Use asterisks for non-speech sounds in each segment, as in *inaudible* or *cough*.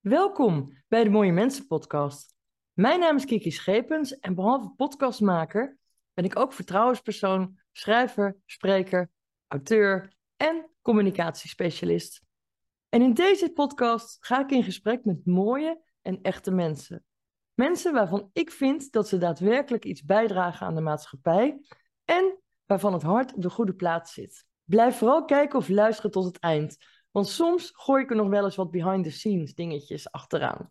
Welkom bij de Mooie Mensen podcast. Mijn naam is Kiki Schepens en behalve podcastmaker ben ik ook vertrouwenspersoon, schrijver, spreker, auteur en communicatiespecialist. En in deze podcast ga ik in gesprek met mooie en echte mensen. Mensen waarvan ik vind dat ze daadwerkelijk iets bijdragen aan de maatschappij en waarvan het hart op de goede plaats zit. Blijf vooral kijken of luisteren tot het eind, want soms gooi ik er nog wel eens wat behind the scenes dingetjes achteraan.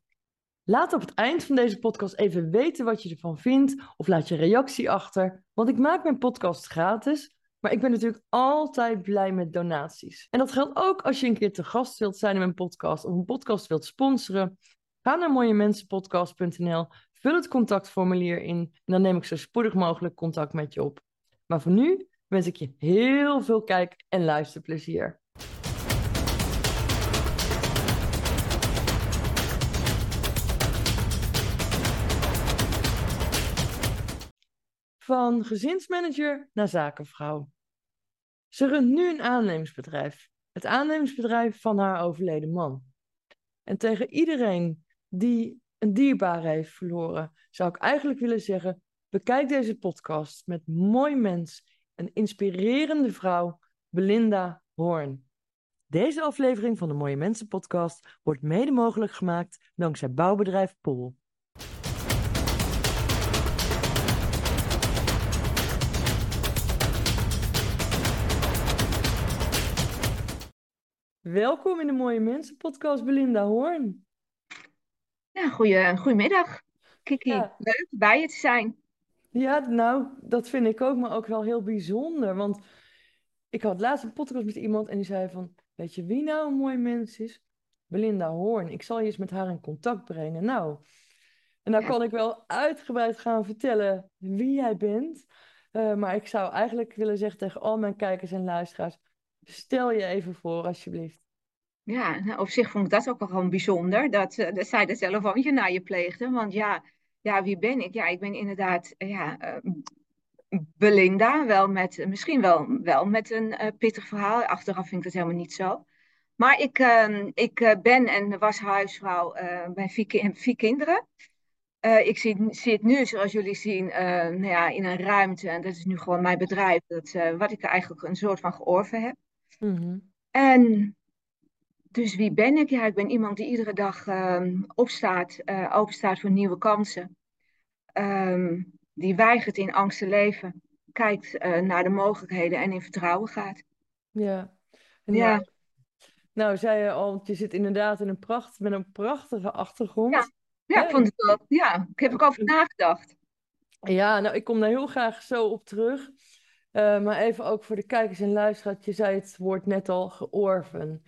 Laat op het eind van deze podcast even weten wat je ervan vindt of laat je reactie achter, want ik maak mijn podcast gratis, maar ik ben natuurlijk altijd blij met donaties. En dat geldt ook als je een keer te gast wilt zijn in mijn podcast of een podcast wilt sponsoren. Ga naar mooiemensenpodcast.nl, vul het contactformulier in en dan neem ik zo spoedig mogelijk contact met je op. Maar voor nu wens ik je heel veel kijk- en luisterplezier. Van gezinsmanager naar zakenvrouw. Ze runt nu een aannemingsbedrijf. Het aannemingsbedrijf van haar overleden man. En tegen iedereen die een dierbare heeft verloren, zou ik eigenlijk willen zeggen: bekijk deze podcast met mooi mens, een inspirerende vrouw, Belinda Hoorn. Deze aflevering van de Mooie Mensen podcast wordt mede mogelijk gemaakt dankzij bouwbedrijf Pool. Welkom in de Mooie Mensen podcast, Belinda Hoorn. Ja, goeie, goedemiddag, Kiki. Ja. Leuk bij je te zijn. Ja, nou, dat vind ik ook, maar ook wel heel bijzonder. Want ik had laatst een podcast met iemand en die zei van, weet je wie nou een mooi mens is? Belinda Hoorn. Ik zal je eens met haar in contact brengen. Nou, en dan Ja. kan ik wel uitgebreid gaan vertellen wie jij bent. Eh, maar ik zou eigenlijk willen zeggen tegen al mijn kijkers en luisteraars, stel je even voor alsjeblieft. Ja, nou, op zich vond ik dat ook wel gewoon bijzonder, dat, eh, dat zij dat telefoontje naar je pleegde. Want ja, ja, wie ben ik? Ja, ik ben inderdaad eh, ja, eh, Belinda, wel met, misschien wel, wel met een pittig verhaal. Achteraf vind ik dat helemaal niet zo. Maar ik, eh, ik ben en was huisvrouw bij vier, ki- vier kinderen. Ik zit, zit nu, zoals jullie zien, nou ja, in een ruimte. En dat is nu gewoon mijn bedrijf, dat, wat ik eigenlijk een soort van georven heb. Mhm. En dus wie ben ik? Ja, ik ben iemand die iedere dag ehm, opstaat, eh openstaat voor nieuwe kansen. Ehm, die weigert in angst te leven. Kijkt eh, naar de mogelijkheden en in vertrouwen gaat. Ja. En Ja. nou, nou zei je al, je zit inderdaad in een pracht, met een prachtige achtergrond. Ja. Ja, ik vond het wel. Ja, ik heb er ook over nagedacht. Ja, nou, ik kom daar heel graag zo op terug. Eh, maar even ook voor de kijkers en luisteraars. Je zei het woord net al, georven.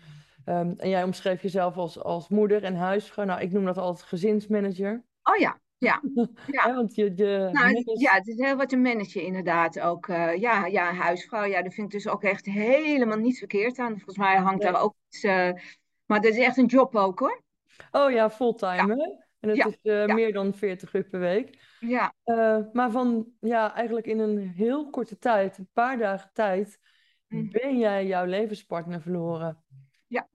Ehm, en jij omschreef jezelf als, als moeder en huisvrouw. Nou, ik noem dat altijd gezinsmanager. Oh ja, ja. *laughs* Ja. Want je, je Nou, manage- ja, het is heel wat een manager inderdaad ook. eh, ja, ja, huisvrouw, ja, dat vind ik dus ook echt helemaal niet verkeerd aan. Volgens mij hangt Nee. daar ook iets... eh, maar dat is echt een job ook hoor. Oh ja, fulltime hè? En het Ja, is eh, ja. meer dan 40 uur per week. Ja, Eh, maar van, ja, eigenlijk in een heel korte tijd, een paar dagen tijd, Mm. ben jij jouw levenspartner verloren. Ja.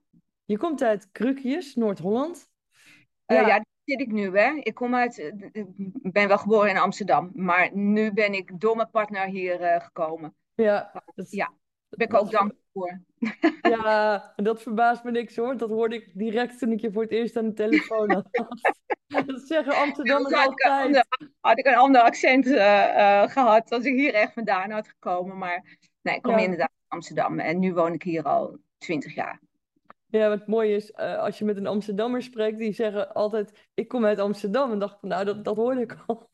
Je komt uit Krukjes, Noord-Holland. Eh, Ja. ja, daar zit ik nu, hè. Ik kom uit, ik ben wel geboren in Amsterdam, maar nu ben ik door mijn partner hier gekomen. Ja, dat, Ja, Daar ben ik ook dankbaar voor. *laughs* Ja, en dat verbaast me niks hoor. Dat hoorde ik direct toen ik je voor het eerst aan de telefoon had. *laughs* Dat zeggen Amsterdammers Anders had ik een altijd. ander, had ik een ander accent eh, eh, gehad als ik hier echt vandaan had gekomen. Maar nee, ik kom Ja. inderdaad uit Amsterdam en nu woon ik hier al twintig jaar. Ja, wat mooi is, eh, als je met een Amsterdammer spreekt, die zeggen altijd, ik kom uit Amsterdam. En dacht van, nou, dat, dat hoorde ik al.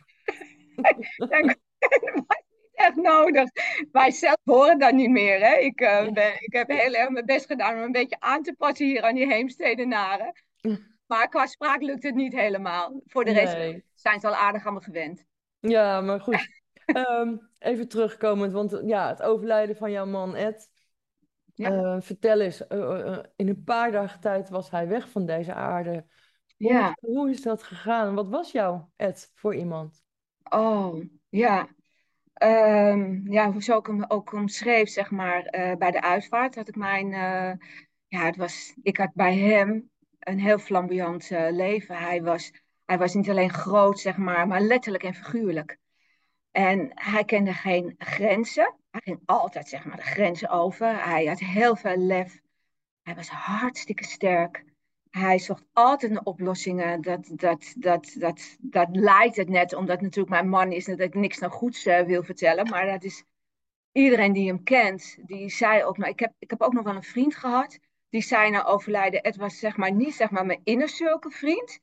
*laughs* niet echt *laughs* nodig. Wij zelf horen dat niet meer. Hè? Ik, eh, ben, ik heb heel erg mijn best gedaan om een beetje aan te passen hier aan die Heemstedenaren. Maar qua spraak lukt het niet helemaal. Voor de rest Nee. zijn ze al aardig aan me gewend. Ja, maar goed. *laughs* Ehm, even terugkomend, want ja, het overlijden van jouw man Ed. Ja. Eh, vertel eens, eh, eh, in een paar dagen tijd was hij weg van deze aarde. Hoe, Ja. hoe is dat gegaan? Wat was jouw Ed voor iemand? Oh, ja. Ehm, ja, zo ik hem ook omschreef, zeg maar, eh, bij de uitvaart had ik mijn... eh, ja, het was... Ik had bij hem een heel flamboyant eh, leven. Hij was, hij was niet alleen groot, zeg maar, maar letterlijk en figuurlijk. En hij kende geen grenzen. Hij ging altijd zeg maar, de grenzen over. Hij had heel veel lef. Hij was hartstikke sterk. Hij zocht altijd naar oplossingen. Dat, dat, dat, dat, dat lijkt het net, omdat natuurlijk mijn man is, dat ik niks naar goeds uh, wil vertellen. Maar dat is iedereen die hem kent, die zei ook, maar ik heb, ik heb ook nog wel een vriend gehad, die zei na overlijden, het was zeg maar niet zeg maar mijn inner vriend.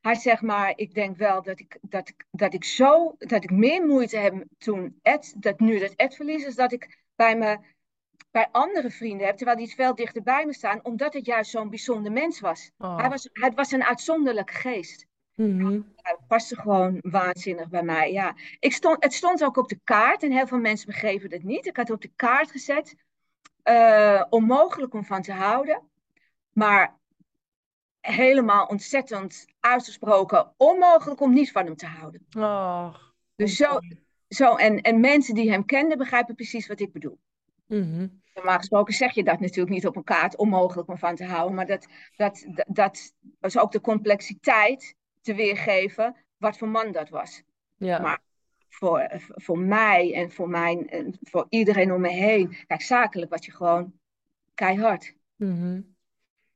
Hij zegt maar, ik denk wel dat ik, dat, dat ik zo, dat ik meer moeite heb toen Ed, dat nu dat Ed verlies is, dat ik bij, me, bij andere vrienden heb, terwijl die veel dichter bij me staan, omdat het juist zo'n bijzonder mens was. Oh. Hij was. Hij was een uitzonderlijke geest. Het paste gewoon waanzinnig bij mij. Ja. Ik stond, het stond ook op de kaart en heel veel mensen begrepen het niet. Ik had het op de kaart gezet. eh, onmogelijk om van te houden. Maar helemaal ontzettend uitgesproken onmogelijk om niet van hem te houden. Oh, Dus zo, zo en, en mensen die hem kenden begrijpen precies wat ik bedoel. Mhm. Normaal gesproken zeg je dat natuurlijk niet op een kaart, onmogelijk om van te houden. Maar dat, dat, dat, dat was ook de complexiteit te weergeven wat voor man dat was. Ja. Maar voor, voor mij en voor, mijn, en voor iedereen om me heen. Kijk, zakelijk was je gewoon keihard. Mhm.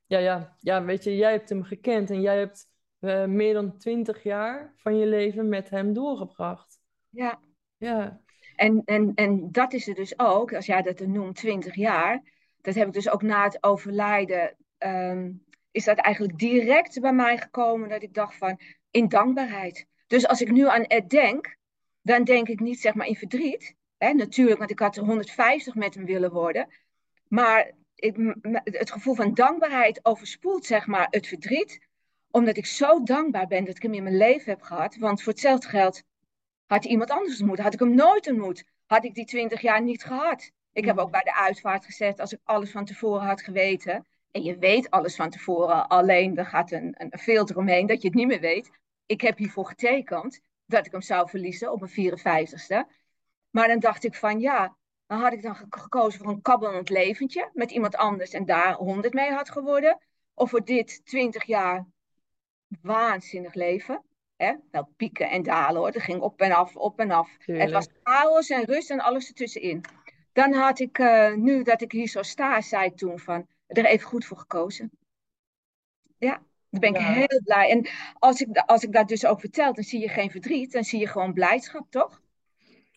Ja, ja. ja, weet je, jij hebt hem gekend en jij hebt eh, meer dan twintig jaar van je leven met hem doorgebracht. Ja. Ja, En, en, en dat is er dus ook, als jij dat noemt, 20 jaar. Dat heb ik dus ook na het overlijden. ehm, is dat eigenlijk direct bij mij gekomen dat ik dacht van in dankbaarheid. Dus als ik nu aan Ed denk, dan denk ik niet zeg maar in verdriet. Hè, natuurlijk, want ik had er 150 met hem willen worden. Maar ik, het gevoel van dankbaarheid overspoelt zeg maar het verdriet. Omdat ik zo dankbaar ben dat ik hem in mijn leven heb gehad. Want voor hetzelfde geld had iemand anders ontmoet. Had ik hem nooit ontmoet. Had ik die 20 jaar niet gehad. Ik heb Mhm. ook bij de uitvaart gezegd, als ik alles van tevoren had geweten. En je weet alles van tevoren, alleen er gaat een, een filter omheen dat je het niet meer weet. Ik heb hiervoor getekend dat ik hem zou verliezen op mijn 54ste. Maar dan dacht ik van ja, dan had ik dan ge- gekozen voor een kabbelend leventje met iemand anders en daar 100 mee had geworden. Of voor dit 20 jaar waanzinnig leven. Hè? Wel pieken en dalen hoor. Het ging op en af, op en af. Het was chaos en rust en alles ertussenin. Dan had ik, eh, nu dat ik hier zo sta, zei ik toen van, er even goed voor gekozen. Ja, daar ben ik Ja. heel blij. En als ik, als ik dat dus ook vertel, dan zie je geen verdriet, dan zie je gewoon blijdschap, toch?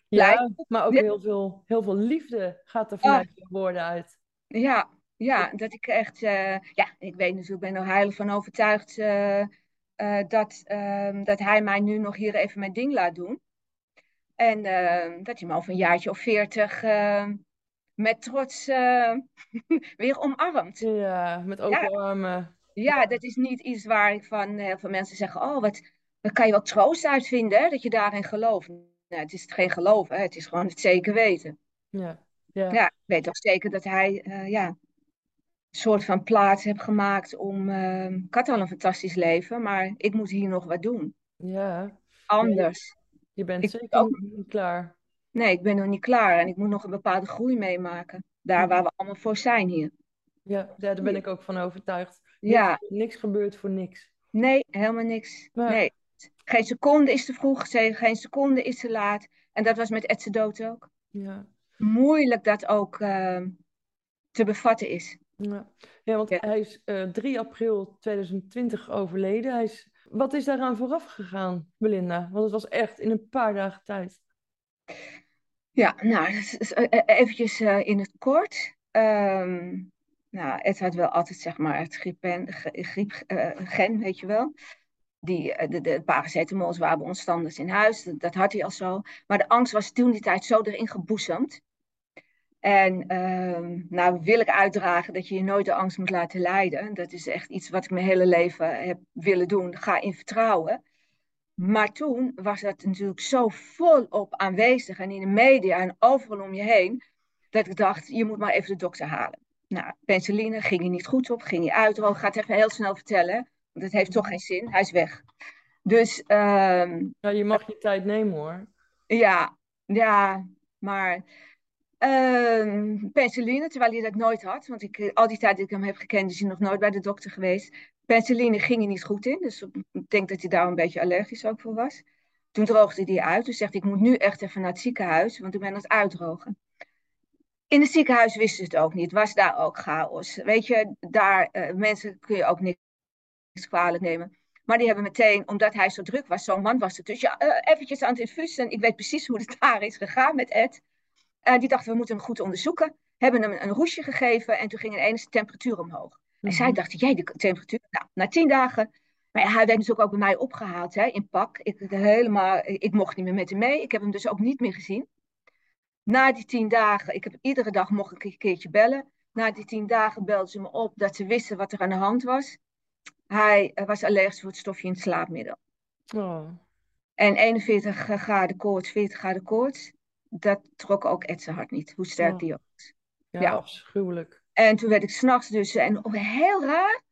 Ja, maar ook heel veel, heel veel liefde gaat er vanuit je woorden uit. Ja, ja, dat ik echt, eh, ja, ik weet natuurlijk, ik ben er heilig van overtuigd eh, eh, dat, ehm, dat hij mij nu nog hier even mijn ding laat doen. En ehm, dat hij me over een jaartje of veertig ehm, met trots eh, *laughs* weer omarmt. Ja, met open armen. Ja, dat is niet iets waar ik van heel veel mensen zeggen, oh, wat, kan je wel troost uit vinden, hè, dat je daarin gelooft. Nou, het is geen geloof, hè, het is gewoon het zeker weten. Ja, ja. Ja, ik weet ook zeker dat hij eh, ja, soort van plaats heeft gemaakt om. ik had al een fantastisch leven, maar ik moet hier nog wat doen. Ja, Anders. je bent Ik zeker ook. niet klaar. Nee, ik ben nog niet klaar en ik moet nog een bepaalde groei meemaken. Daar waar we allemaal voor zijn hier. Ja, daar ben ik ook van overtuigd. Ja, Niks, niks gebeurt voor niks. nee, helemaal niks. Maar- Nee. Geen seconde is te vroeg, geen seconde is te laat. En dat was met zijn dood ook. Ja, Moeilijk dat ook eh, te bevatten is. Ja. ja want Ja. hij is eh 3 april 2020 overleden. Hij is... Wat is daaraan vooraf gegaan, Belinda? Want het was echt in een paar dagen tijd. Ja, nou, eh, eh, eventjes in het kort. Ehm, nou, Ed had wel altijd, zeg maar, het griepgen, griep, gen, weet je wel. Die, de, de paracetamols waren bij ons standaard in huis, dat, dat had hij al zo. Maar de angst was toen die tijd zo erin geboezemd. En ehm, nou wil ik uitdragen dat je je nooit de angst moet laten leiden. Dat is echt iets wat ik mijn hele leven heb willen doen. Ga in vertrouwen. Maar toen was dat natuurlijk zo volop aanwezig en in de media en overal om je heen, dat ik dacht, je moet maar even de dokter halen. Nou, penicilline ging hij niet goed op, ging hij uit. Oh, ik ga het even heel snel vertellen, want het heeft toch geen zin, hij is weg. Dus Ja, je mag je tijd nemen hoor. ja, ja, maar penicilline, terwijl hij dat nooit had, want ik, eh, al die tijd dat ik hem heb gekend, is hij nog nooit bij de dokter geweest. penicilline ging hij niet goed in, dus ik denk dat hij daar een beetje allergisch ook voor was. Toen droogde hij uit. Toen zegt ik moet nu echt even naar het ziekenhuis, want ik ben aan het uitdrogen. In het ziekenhuis wisten ze het ook niet. Was daar ook chaos. Weet je, daar uh, mensen kun je ook niks kwalijk nemen. Maar die hebben meteen, omdat hij zo druk was, zo'n man was het dus, ja, uh, eventjes aan het infuus. En ik weet precies hoe het *laughs* daar is gegaan met Ed. Uh, die dachten, we moeten hem goed onderzoeken. Hebben hem een, roesje gegeven en toen ging ineens de temperatuur omhoog. Mm -hmm. En zij mhm. dacht, jij, de temperatuur? Nou, na tien dagen maar hij werd natuurlijk ook bij mij opgehaald hè, in pak. Ik, helemaal, ik mocht niet meer met hem mee. Ik heb hem dus ook niet meer gezien. Na die tien dagen, ik heb iedere dag mocht ik een keertje bellen. Na die tien dagen belden ze me op dat ze wisten wat er aan de hand was. Hij was allergisch voor het stofje in het slaapmiddel. Oh. En 41 graden koorts, 40 graden koorts, dat trok ook Ed zijn hart niet, hoe sterk die was. Ja, ja, afschuwelijk. En toen werd ik s'nachts dus, en oh, heel raar,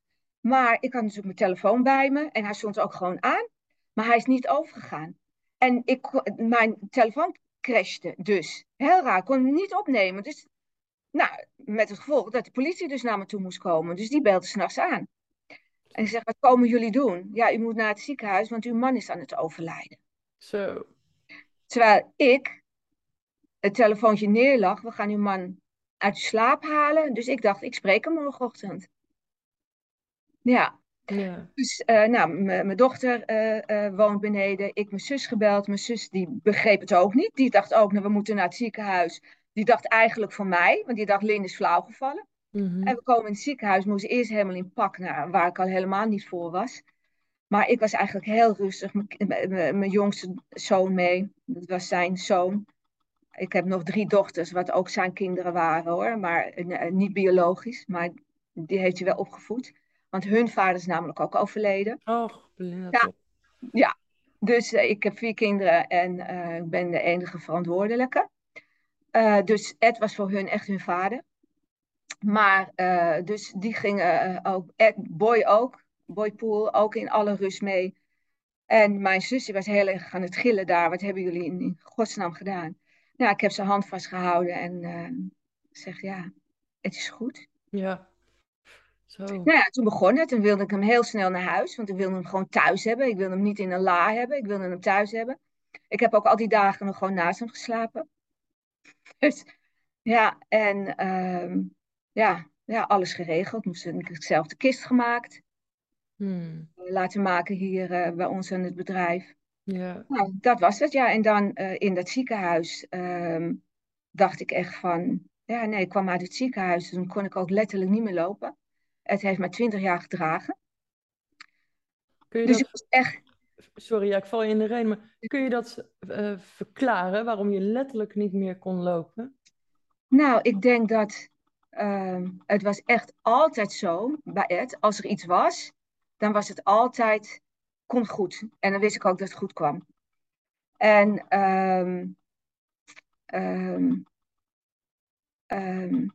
maar ik had natuurlijk mijn telefoon bij me en hij stond ook gewoon aan. Maar hij is niet overgegaan. En ik, mijn telefoon crashte dus. Heel raar, ik kon hem niet opnemen. Dus, nou, met het gevolg dat de politie dus naar me toe moest komen. Dus die belde s'nachts aan. En ze zegt, wat komen jullie doen? Ja, u moet naar het ziekenhuis, want uw man is aan het overlijden. Zo. Terwijl ik het telefoontje neerlag, we gaan uw man uit slaap halen. Dus ik dacht, ik spreek hem morgenochtend. Ja. ja. Dus uh, nou, mijn dochter uh, uh, woont beneden. Ik mijn zus gebeld. Mijn zus die begreep het ook niet. Die dacht ook, nou, we moeten naar het ziekenhuis. Die dacht eigenlijk van mij, want die dacht, Lin is flauwgevallen. Mm En we komen in het ziekenhuis, moesten eerst helemaal in pak, naar, waar ik al helemaal niet voor was. Maar ik was eigenlijk heel rustig. Mijn jongste zoon mee, dat was zijn zoon. Ik heb nog drie dochters, wat ook zijn kinderen waren hoor, maar niet biologisch, maar die heeft hij wel opgevoed. Want hun vader is namelijk ook overleden. Oh, ja, ja, dus uh, ik heb vier kinderen en uh, ik ben de enige verantwoordelijke. Uh, dus Ed was voor hun echt hun vader. Maar dus die gingen ook, Ed, Boy ook, Boy Pool, ook in alle rust mee. En mijn zusje was heel erg aan het gillen daar. Wat hebben jullie in, in godsnaam gedaan? Nou, ik heb zijn hand vastgehouden en zeg ja, het is goed. Ja. Zo. Nou ja, toen begon het. Toen wilde ik hem heel snel naar huis. Want ik wilde hem gewoon thuis hebben. Ik wilde hem niet in een la hebben. Ik wilde hem thuis hebben. Ik heb ook al die dagen nog gewoon naast hem geslapen. *laughs* Dus ja, en ehm, ja, ja, alles geregeld. Moest ik zelf de kist gemaakt. Hmm. Laten maken hier uh, bij ons in het bedrijf. Ja. Nou, dat was het, ja. En dan uh, in dat ziekenhuis um, dacht ik echt van... Ja, nee, ik kwam uit het ziekenhuis. Toen kon ik ook letterlijk niet meer lopen. Het heeft mij twintig jaar gedragen. Kun je dus dat... ik was echt... Sorry, ja, ik val je in de reden, maar kun je dat uh, verklaren waarom je letterlijk niet meer kon lopen? Nou, ik denk dat uh, het was echt altijd zo bij Ed. Als er iets was, dan was het altijd, komt goed. En dan wist ik ook dat het goed kwam. En um, um, um,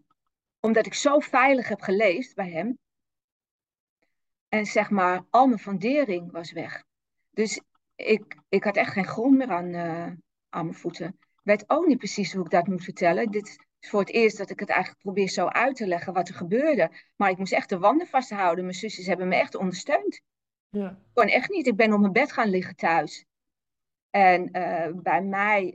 omdat ik zo veilig heb geleefd bij hem. En zeg maar, al mijn fundering was weg. Dus ik, ik had echt geen grond meer aan, uh, aan mijn voeten. Ik weet ook niet precies hoe ik dat moet vertellen. Dit is voor het eerst dat ik het eigenlijk probeer zo uit te leggen wat er gebeurde. Maar ik moest echt de wanden vasthouden. Mijn zusjes hebben me echt ondersteund. Ja. Gewoon echt niet. Ik ben op mijn bed gaan liggen thuis. En uh, bij mij,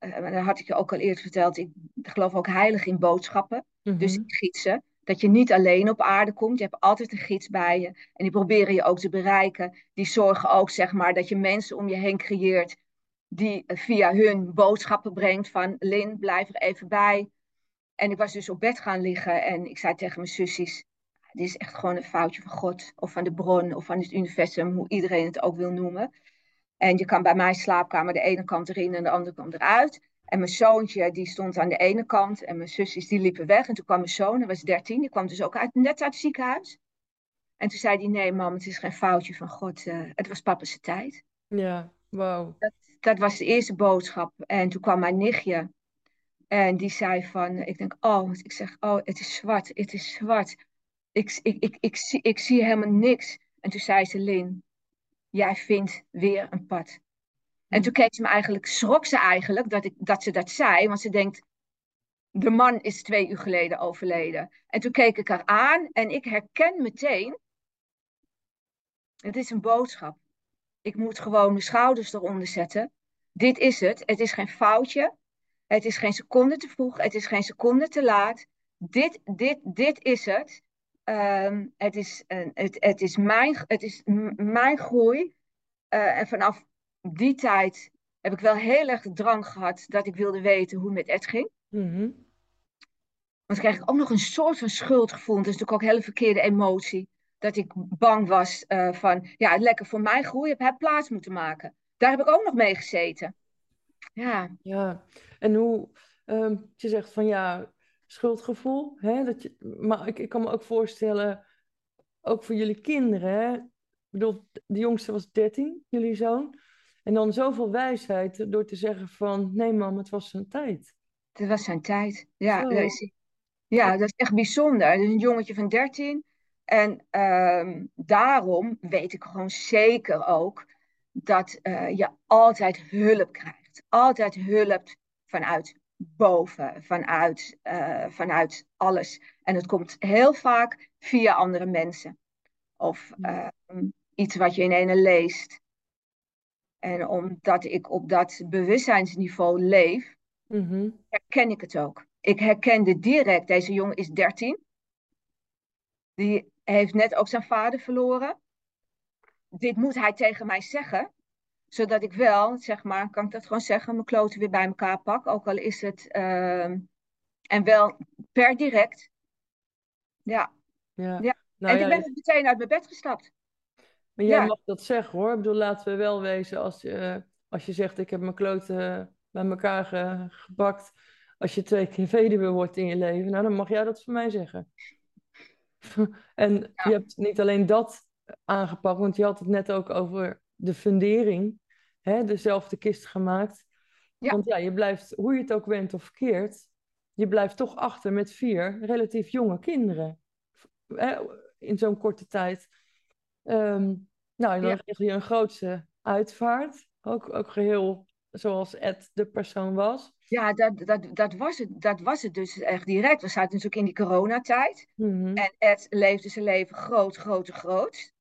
uh, dat had ik je ook al eerder verteld, ik geloof ook heilig in boodschappen. Mm-hmm. Dus gidsen. Dat je niet alleen op aarde komt. Je hebt altijd een gids bij je. En die proberen je ook te bereiken. Die zorgen ook, zeg maar, dat je mensen om je heen creëert. Die via hun boodschappen brengt van Lin, blijf er even bij. En ik was dus op bed gaan liggen en ik zei tegen mijn sussies. Dit is echt gewoon een foutje van God of van de bron of van het universum, hoe iedereen het ook wil noemen. En je kan bij mijn slaapkamer de ene kant erin en de andere kant eruit. En mijn zoontje, die stond aan de ene kant en mijn zusjes, die liepen weg. En toen kwam mijn zoon, hij was 13, die kwam dus ook uit, net uit het ziekenhuis. En toen zei hij, nee mam, het is geen foutje van God, uh, het was papa's tijd. Ja, wow. Dat, dat, was de eerste boodschap. En toen kwam mijn nichtje en die zei van, ik denk, oh, ik zeg, oh, het is zwart, het is zwart. Ik, ik, ik, ik, zie, ik zie helemaal niks. En toen zei ze, Lin, jij vindt weer een pad. En toen keek ze me eigenlijk, schrok ze eigenlijk dat, ik, dat ze dat zei, want ze denkt, de man is twee uur geleden overleden. En toen keek ik haar aan en ik herken meteen Het is een boodschap. Ik moet gewoon mijn schouders eronder zetten. Dit is het. Het is geen foutje. Het is geen seconde te vroeg. Het is geen seconde te laat. Dit, dit, dit is het. Ehm, het, is, uh, het, het, is mijn, het is mijn groei. Uh, en vanaf die tijd heb ik wel heel erg de drang gehad dat ik wilde weten hoe het met Ed ging. Mm -hmm. Want dan kreeg ik ook nog een soort van schuldgevoel. Dat is natuurlijk ook een hele verkeerde emotie. Dat ik bang was uh, van, ja, lekker voor mijn groei heb hij plaats moeten maken. Daar heb ik ook nog mee gezeten. Ja. Ja, en hoe, um, je zegt van ja, schuldgevoel. Hè? Dat je, maar ik, ik kan me ook voorstellen, ook voor jullie kinderen. Hè? Ik bedoel, de jongste was 13, jullie zoon. En dan zoveel wijsheid door te zeggen van, nee mam, het was zijn tijd. Het was zijn tijd, ja. Dat is, ja, dat is echt bijzonder. Het is een jongetje van 13. En um, daarom weet ik gewoon zeker ook dat uh, je altijd hulp krijgt. Altijd hulp vanuit boven, vanuit, uh, vanuit alles. En het komt heel vaak via andere mensen. Of uh, iets wat je in ene leest. En omdat ik op dat bewustzijnsniveau leef, mm -hmm. herken ik het ook. Ik herkende direct, deze jongen is 13. Die heeft net ook zijn vader verloren. Dit moet hij tegen mij zeggen zodat ik wel, zeg maar, kan ik dat gewoon zeggen, mijn kloten weer bij elkaar pak. Ook al is het, uh, en wel per direct. Ja. ja. ja. Nou, en ja, ik ben dus... meteen uit mijn bed gestapt. Maar jij ja. mag dat zeggen hoor. Ik bedoel, laten we wel wezen als, uh, als je zegt ik heb mijn kloten bij elkaar ge gebakt. Als je twee keer weduwe wordt in je leven, nou dan mag jij dat voor mij zeggen. *laughs* en je hebt niet alleen dat aangepakt, want je had het net ook over de fundering, hè, dezelfde kist gemaakt. Ja. Want ja, je blijft, hoe je het ook went of keert, je blijft toch achter met vier relatief jonge kinderen. Hè, in zo'n korte tijd. Um, nou, en dan ja. kreeg je een grootse uitvaart. Ook, ook geheel zoals Ed de persoon was. Ja, dat, dat, dat, was het, dat was het dus echt direct. We zaten natuurlijk in die coronatijd. Mm -hmm. En Ed leefde zijn leven groot, groot, groot.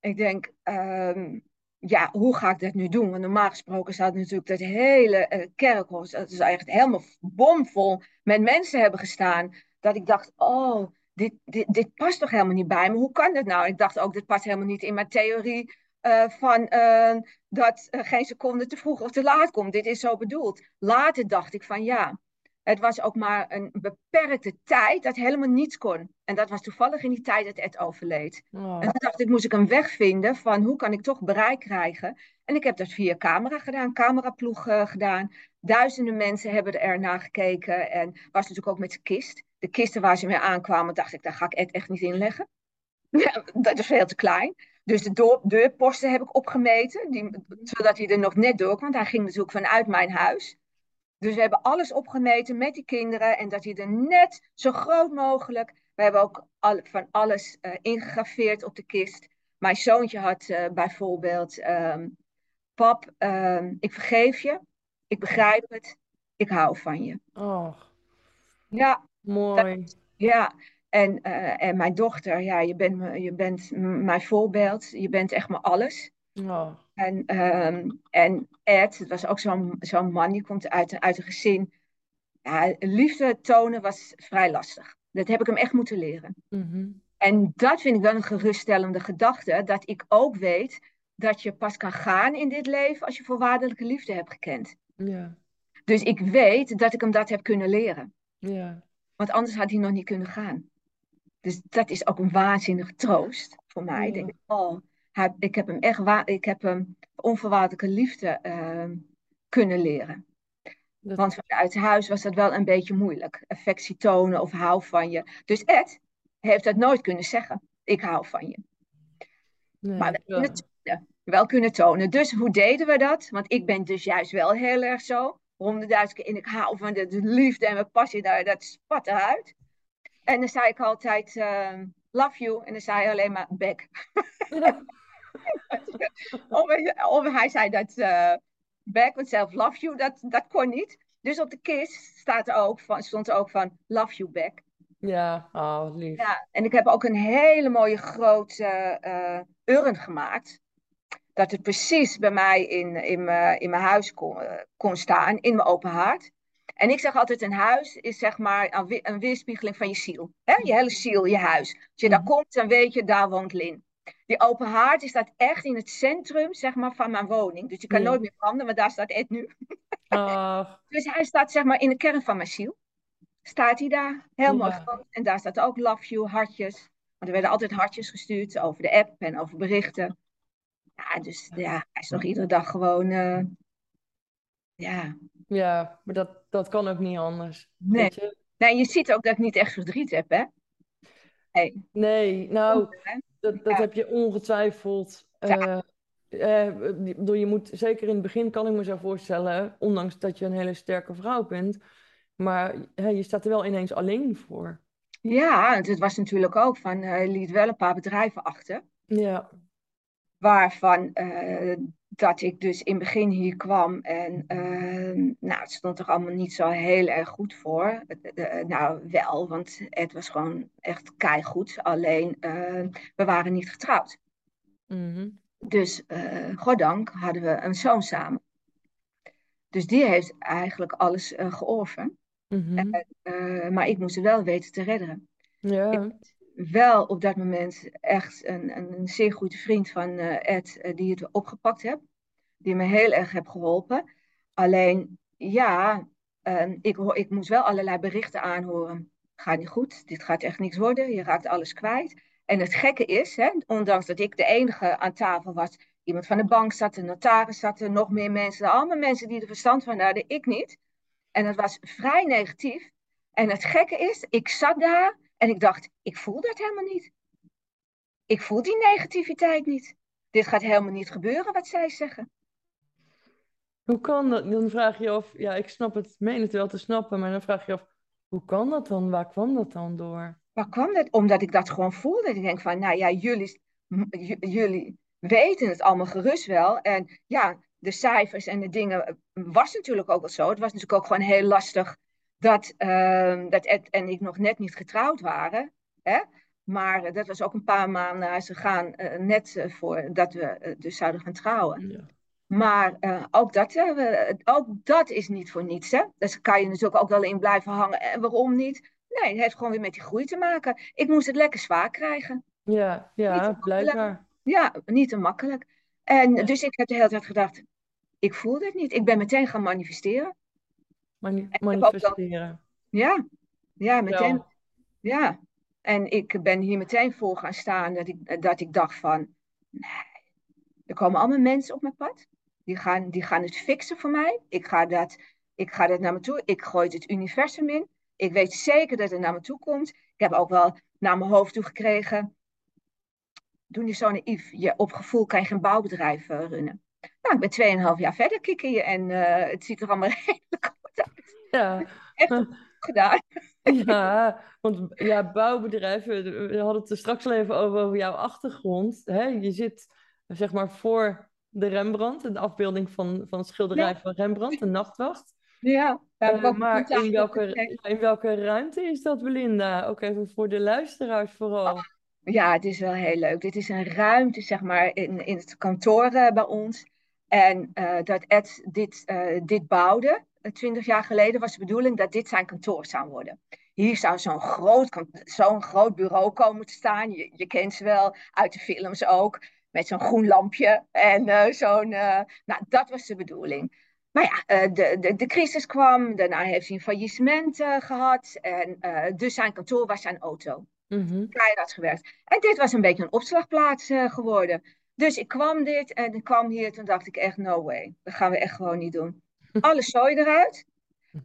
Ik denk, um, ja, hoe ga ik dat nu doen? Want normaal gesproken zou natuurlijk dat hele uh, kerkhof, dat is eigenlijk helemaal bomvol met mensen hebben gestaan. Dat ik dacht, oh, dit, dit, dit past toch helemaal niet bij me? Hoe kan dat nou? Ik dacht ook, dit past helemaal niet in mijn theorie uh, van uh, dat geen seconde te vroeg of te laat komt. Dit is zo bedoeld. Later dacht ik van ja, het was ook maar een beperkte tijd dat helemaal niets kon. En dat was toevallig in die tijd dat Ed overleed. Oh. En toen dacht ik, moest ik een weg vinden van hoe kan ik toch bereik krijgen. En ik heb dat via camera gedaan, cameraploeg uh, gedaan. Duizenden mensen hebben er naar gekeken. En was natuurlijk ook met de kist. De kisten waar ze mee aankwamen, dacht ik, daar ga ik Ed echt niet in leggen. *laughs* dat is veel te klein. Dus de deurposten heb ik opgemeten, die, zodat hij er nog net door kwam. Hij ging natuurlijk vanuit mijn huis. Dus we hebben alles opgemeten met die kinderen en dat hij er net zo groot mogelijk. We hebben ook al, van alles uh, ingegraveerd op de kist. Mijn zoontje had uh, bijvoorbeeld: um, Pap, um, ik vergeef je, ik begrijp het, ik hou van je. Oh, ja, mooi. Dat, ja, en, uh, en mijn dochter, ja, je bent, je bent mijn voorbeeld, je bent echt mijn alles. Oh. En, um, en Ed, het was ook zo'n zo'n man, die komt uit, uit een gezin. Ja, liefde tonen was vrij lastig. Dat heb ik hem echt moeten leren. Mm -hmm. En dat vind ik wel een geruststellende gedachte. Dat ik ook weet dat je pas kan gaan in dit leven als je voorwaardelijke liefde hebt gekend. Ja. Dus ik weet dat ik hem dat heb kunnen leren. Ja. Want anders had hij nog niet kunnen gaan. Dus dat is ook een waanzinnige troost voor mij. Ja. Ik denk, ik heb hem echt ik heb hem onvoorwaardelijke liefde uh, kunnen leren. Dat... Want vanuit huis was dat wel een beetje moeilijk. Affectie tonen of hou van je. Dus Ed heeft dat nooit kunnen zeggen. Ik hou van je. Nee, maar wel kunnen, tonen, wel kunnen tonen. Dus hoe deden we dat? Want ik ben dus juist wel heel erg zo. Honderdduizend keer in ik hou van de, de liefde en mijn passie. Daar, dat spat eruit. En dan zei ik altijd, uh, love you. En dan zei hij alleen maar, back. Ja. *laughs* *laughs* of, of, hij zei dat uh, back with self love you, dat, dat kon niet. Dus op de kist staat er ook van, stond er ook van love you back. Ja, oh, lief. Ja, en ik heb ook een hele mooie grote eh urn gemaakt. Dat het precies bij mij in, in, mijn, in mijn huis kon, eh, kon staan, in mijn open haard. En ik zeg altijd, een huis is zeg maar een weerspiegeling van je ziel. Hè? Je hele ziel, je huis. Als je daar Mhm. komt, dan weet je, daar woont Lin. Die open haard die staat echt in het centrum zeg maar, van mijn woning. Dus je kan nooit meer veranderen, maar daar staat Ed nu. Ach, *laughs* Dus hij staat zeg maar in de kern van mijn ziel. Staat hij daar, heel mooi. En daar staat ook love you, hartjes. Want er werden altijd hartjes gestuurd over de app en over berichten. Ja, dus ja, hij is nog iedere dag gewoon, eh, ja. ja, maar dat, dat kan ook niet anders. Nee. Weet je? Nee, je ziet ook dat ik niet echt verdriet heb, hè? Hey. Nee, nou, dat, dat Ja. heb je ongetwijfeld. Ja. eh, eh, bedoel, je moet, zeker in het begin kan ik me zo voorstellen, ondanks dat je een hele sterke vrouw bent, maar je staat er wel ineens alleen voor. Ja, het was natuurlijk ook van, eh, hij liet wel een paar bedrijven achter. Ja, Waarvan eh, dat ik dus in het begin hier kwam en eh, nou, het stond er allemaal niet zo heel erg goed voor. Eh, eh, nou, wel, want het was gewoon echt keigoed. Alleen, eh, we waren niet getrouwd. mhm. Dus, eh goddank, hadden we een zoon samen. Dus die heeft eigenlijk alles georven. Mhm. Maar ik moest het wel weten te redden. Ja, wel op dat moment echt een, een, een zeer goede vriend van eh, Ed, eh, die het opgepakt heeft. Die me heel erg heeft geholpen. Alleen, ja, eh, ik, ik moest wel allerlei berichten aanhoren. Gaat niet goed, dit gaat echt niks worden, je raakt alles kwijt. En het gekke is, hè, ondanks dat ik de enige aan tafel was, iemand van de bank zat, een notaris zat nog meer mensen, allemaal mensen die er verstand van hadden, ik niet. En het was vrij negatief. En het gekke is, ik zat daar en ik dacht, ik voel dat helemaal niet. Ik voel die negativiteit niet. Dit gaat helemaal niet gebeuren wat zij zeggen. hoe kan dat? Dan vraag je af, ja, ik snap het, meen het wel te snappen, maar dan vraag je af, hoe kan dat dan? Waar kwam dat dan door? Waar kwam dat? Omdat ik dat gewoon voelde. Ik denk van, nou ja, jullie, jullie weten het allemaal gerust wel. En ja, de cijfers en de dingen was natuurlijk ook wel zo. Het was natuurlijk ook gewoon heel lastig dat, ehm, dat Ed en ik nog net niet getrouwd waren. Hè? Maar dat was ook een paar maanden na ze gaan, eh, net eh, voor dat we eh, dus zouden gaan trouwen. Ja. Maar ook, dat, ook dat is niet voor niets. Hè? Dus kan je natuurlijk ook wel in blijven hangen. En waarom niet? Nee, het heeft gewoon weer met die groei te maken. Ik moest het lekker zwaar krijgen. Ja, Niet ja, te blijkbaar. Ja, niet te makkelijk. En Ja. dus ik heb de hele tijd gedacht, ik voel dit niet. Ik ben meteen gaan manifesteren. Mani- manifesteren. Ja, ja, meteen. Ja. En ik ben hier meteen voor gaan staan dat ik, dat ik dacht van, nee, er komen allemaal mensen op mijn pad. Die gaan, die gaan het fixen voor mij. Ik ga, dat, ik ga dat naar me toe. Ik gooi het universum in. Ik weet zeker dat het naar me toe komt. Ik heb ook wel naar mijn hoofd toe gekregen. Doe niet zo naïef. Je, op gevoel kan je geen bouwbedrijf eh, runnen. Nou, ik ben 2,5 jaar verder kikken je en eh, het ziet er allemaal *laughs* redelijk. Ja, *laughs* Echt goed *laughs* gedaan. ja, want ja, bouwbedrijven, we hadden het er straks al even over, over jouw achtergrond. Hè? Je zit zeg maar voor de Rembrandt, een afbeelding van, van het schilderij Ja. van Rembrandt, de Nachtwacht. Ja, Eh, maar in welke, in welke ruimte is dat, Belinda? Ook even voor de luisteraars vooral. Ja, het is wel heel leuk. Dit is een ruimte, zeg maar, in, in het kantoor eh, bij ons. En eh, dat Ed dit, dit bouwde, twintig jaar geleden, was de bedoeling dat dit zijn kantoor zou worden. Hier zou zo'n groot, zo'n groot bureau komen te staan. Je, je kent ze wel uit de films ook. Met zo'n groen lampje. En eh, zo'n. eh, nou, dat was de bedoeling. Maar ja, eh, de, de, de crisis kwam. Daarna heeft hij een faillissement eh, gehad. En dus zijn kantoor was zijn auto Mhm. keihard gewerkt. En dit was een beetje een opslagplaats geworden. Dus ik kwam dit en ik kwam hier. Toen dacht ik echt, no way. Dat gaan we echt gewoon niet doen. Alle zooi eruit.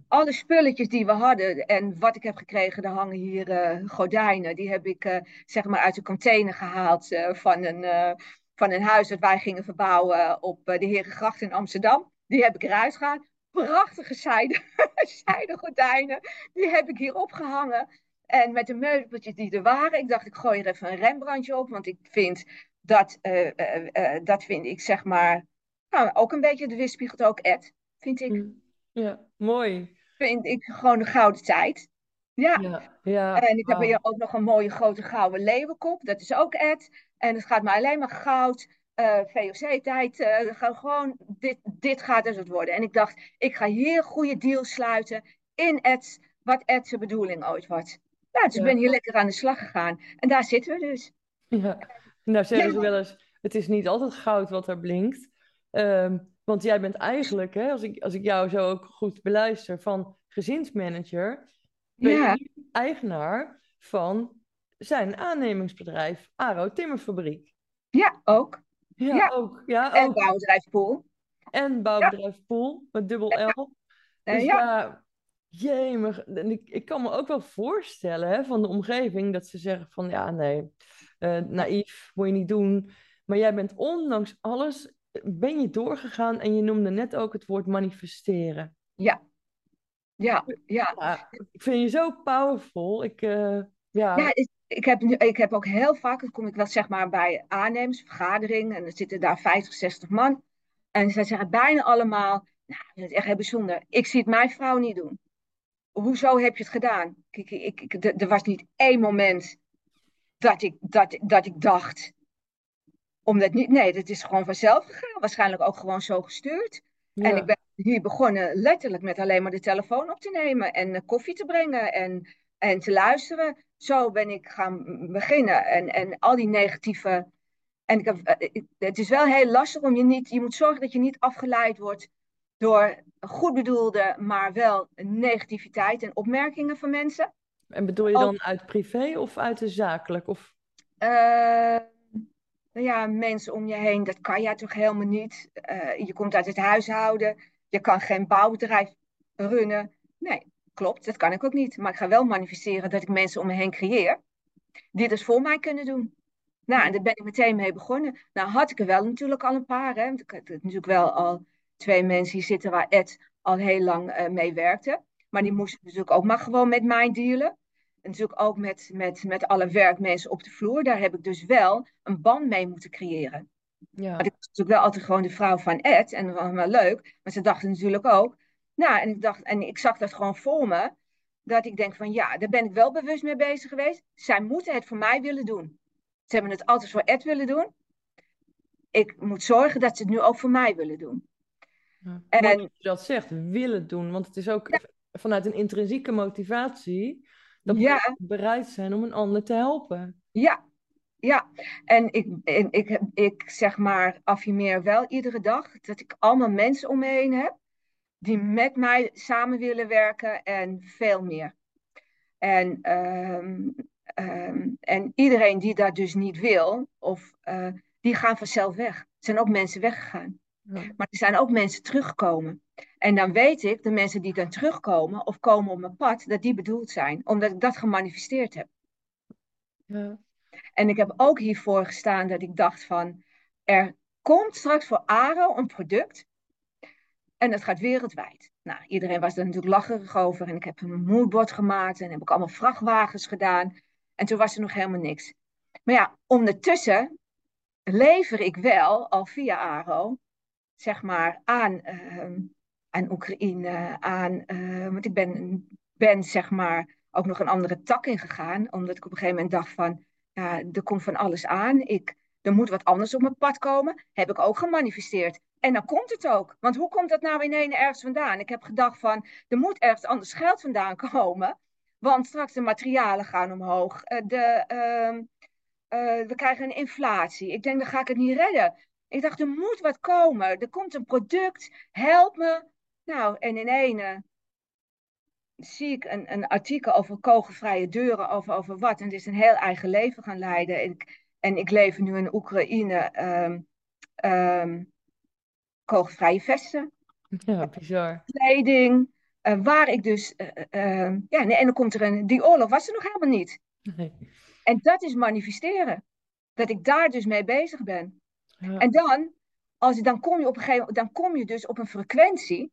Alle spulletjes die we hadden en wat ik heb gekregen, er hangen hier eh, gordijnen. Die heb ik eh, zeg maar uit de container gehaald eh, van, een, van een huis dat wij gingen verbouwen op de Herengracht in Amsterdam. Die heb ik eruit gehaald. Prachtige zijde, *laughs* zijde gordijnen. Die heb ik hier opgehangen. En met de meubeltjes die er waren, ik dacht ik gooi er even een Rembrandtje op. Want ik vind dat, dat vind ik zeg maar, nou, ook een beetje, de weerspiegelt ook Ed, vind ik. Mm. Ja, mooi. Vind ik gewoon een gouden tijd. Ja. Ja, ja. En ik heb hier ook nog een mooie grote gouden leeuwenkop. Dat is ook Ed. En het gaat me alleen maar goud. eh, VOC-tijd. eh, ga- gewoon, dit, dit gaat dus het worden. En ik dacht, ik ga hier goede deals sluiten in Ed, wat Ed zijn bedoeling ooit was. Nou, dus ik ben hier lekker aan de slag gegaan. En daar zitten we dus. Ja, nou zeggen Ja. ze wel eens, het is niet altijd goud wat er blinkt. Ehm, want jij bent eigenlijk, hè, als ik, als ik jou zo ook goed beluister, van gezinsmanager, ben Ja, je eigenaar van zijn aannemingsbedrijf, Aro Timmerfabriek. ja ook. Ja, Ja. ook. Ja, En ook. bouwbedrijf Poel. En bouwbedrijf Poel met dubbel L. Eh, Dus ja. ja, jemig. En ik, ik kan me ook wel voorstellen hè, van de omgeving dat ze zeggen van ja, nee, eh, naïef, moet je niet doen. Maar jij bent ondanks alles, ben je doorgegaan en je noemde net ook het woord manifesteren. Ja, ja, ja. Ja, ik vind je zo powerful. Ik, eh, ja, Ja, ik, heb, nu- ik heb ook heel vaak, dan kom ik wel zeg maar bij aannemers, vergaderingen, en er zitten daar 50, 60 man. En zij zeggen bijna allemaal, nou, dat is echt heel bijzonder. Ik zie het mijn vrouw niet doen. Hoezo heb je het gedaan? Kijk, ik, ik, er er was niet één moment dat ik, dat, dat ik dacht, omdat niet, nee, dat is gewoon vanzelf gegaan. Waarschijnlijk ook gewoon zo gestuurd. En ik ben hier begonnen letterlijk met alleen maar de telefoon op te nemen en eh, koffie te brengen en, en te luisteren. Zo ben ik gaan beginnen. En, en al die negatieve. En ik heb, eh, ik- het is wel heel lastig om je niet. Je moet zorgen dat je niet afgeleid wordt door goed bedoelde, maar wel negativiteit en opmerkingen van mensen. En bedoel je dan uit privé of uit de zakelijk? Of, eh, nou ja, mensen om je heen, dat kan jij toch helemaal niet. Eh, je komt uit het huishouden, je kan geen bouwbedrijf runnen. Nee, klopt, dat kan ik ook niet. Maar ik ga wel manifesteren dat ik mensen om me heen creëer die dat voor mij kunnen doen. Nou, en daar ben ik meteen mee begonnen. Nou, had ik er wel natuurlijk al een paar. Hè. Ik had natuurlijk wel al twee mensen hier zitten waar Ed al heel lang eh, mee werkte. Maar die moesten natuurlijk ook maar gewoon met mij dealen. En natuurlijk ook met, met, met alle werkmensen op de vloer. Daar heb ik dus wel een band mee moeten creëren. ja, Want ik was natuurlijk wel altijd gewoon de vrouw van Ed. En dat was wel leuk. Maar ze dachten natuurlijk ook. Nou, en ik dacht, en ik zag dat gewoon voor me. Dat ik denk van ja, daar ben ik wel bewust mee bezig geweest. Zij moeten het voor mij willen doen. Ze hebben het altijd voor Ed willen doen. Ik moet zorgen dat ze het nu ook voor mij willen doen. ja. En dat je dat zegt, willen doen. Want het is ook vanuit een intrinsieke motivatie dat we ja, bereid zijn om een ander te helpen. ja, ja. En ik, en ik, ik zeg maar affirmeer wel iedere dag dat ik allemaal mensen om me heen heb die met mij samen willen werken en veel meer. En, ehm, ehm, en iedereen die dat dus niet wil, of, eh, die gaan vanzelf weg. Er zijn ook mensen weggegaan. Maar er zijn ook mensen teruggekomen. En dan weet ik, de mensen die dan terugkomen of komen op mijn pad, dat die bedoeld zijn. Omdat ik dat gemanifesteerd heb. ja, En ik heb ook hiervoor gestaan dat ik dacht van, er komt straks voor Aro een product en dat gaat wereldwijd. Nou, iedereen was er natuurlijk lacherig over en ik heb een moodboard gemaakt en heb ik allemaal vrachtwagens gedaan. En toen was er nog helemaal niks. Maar ja, ondertussen lever ik wel al via Aro, zeg maar, aan, ehm, aan Oekraïne, aan, eh, want ik ben, ben zeg maar ook nog een andere tak ingegaan, omdat ik op een gegeven moment dacht van, ja, er komt van alles aan. Ik, er moet wat anders op mijn pad komen. Heb ik ook gemanifesteerd. En dan komt het ook. Want hoe komt dat nou ineens ergens vandaan? Ik heb gedacht van, er moet ergens anders geld vandaan komen. Want straks de materialen gaan omhoog. Eh, De, ehm, eh, we krijgen een inflatie. Ik denk, dan ga ik het niet redden. Ik dacht, er moet wat komen. Er komt een product. Help me. Nou, en in ene zie ik een, een artikel over kogelvrije deuren, over, over wat. En het is een heel eigen leven gaan leiden. En ik, en ik leef nu in Oekraïne. ehm, ehm, kogelvrije vesten, ja, bizar. kleding. eh, waar ik dus. eh, eh, eh, ja, nee, en dan komt er een. Die oorlog was er nog helemaal niet. Nee. En dat is manifesteren. Dat ik daar dus mee bezig ben. En dan, als, je- dan, kom je op een gegeven, dan kom je dus op een frequentie.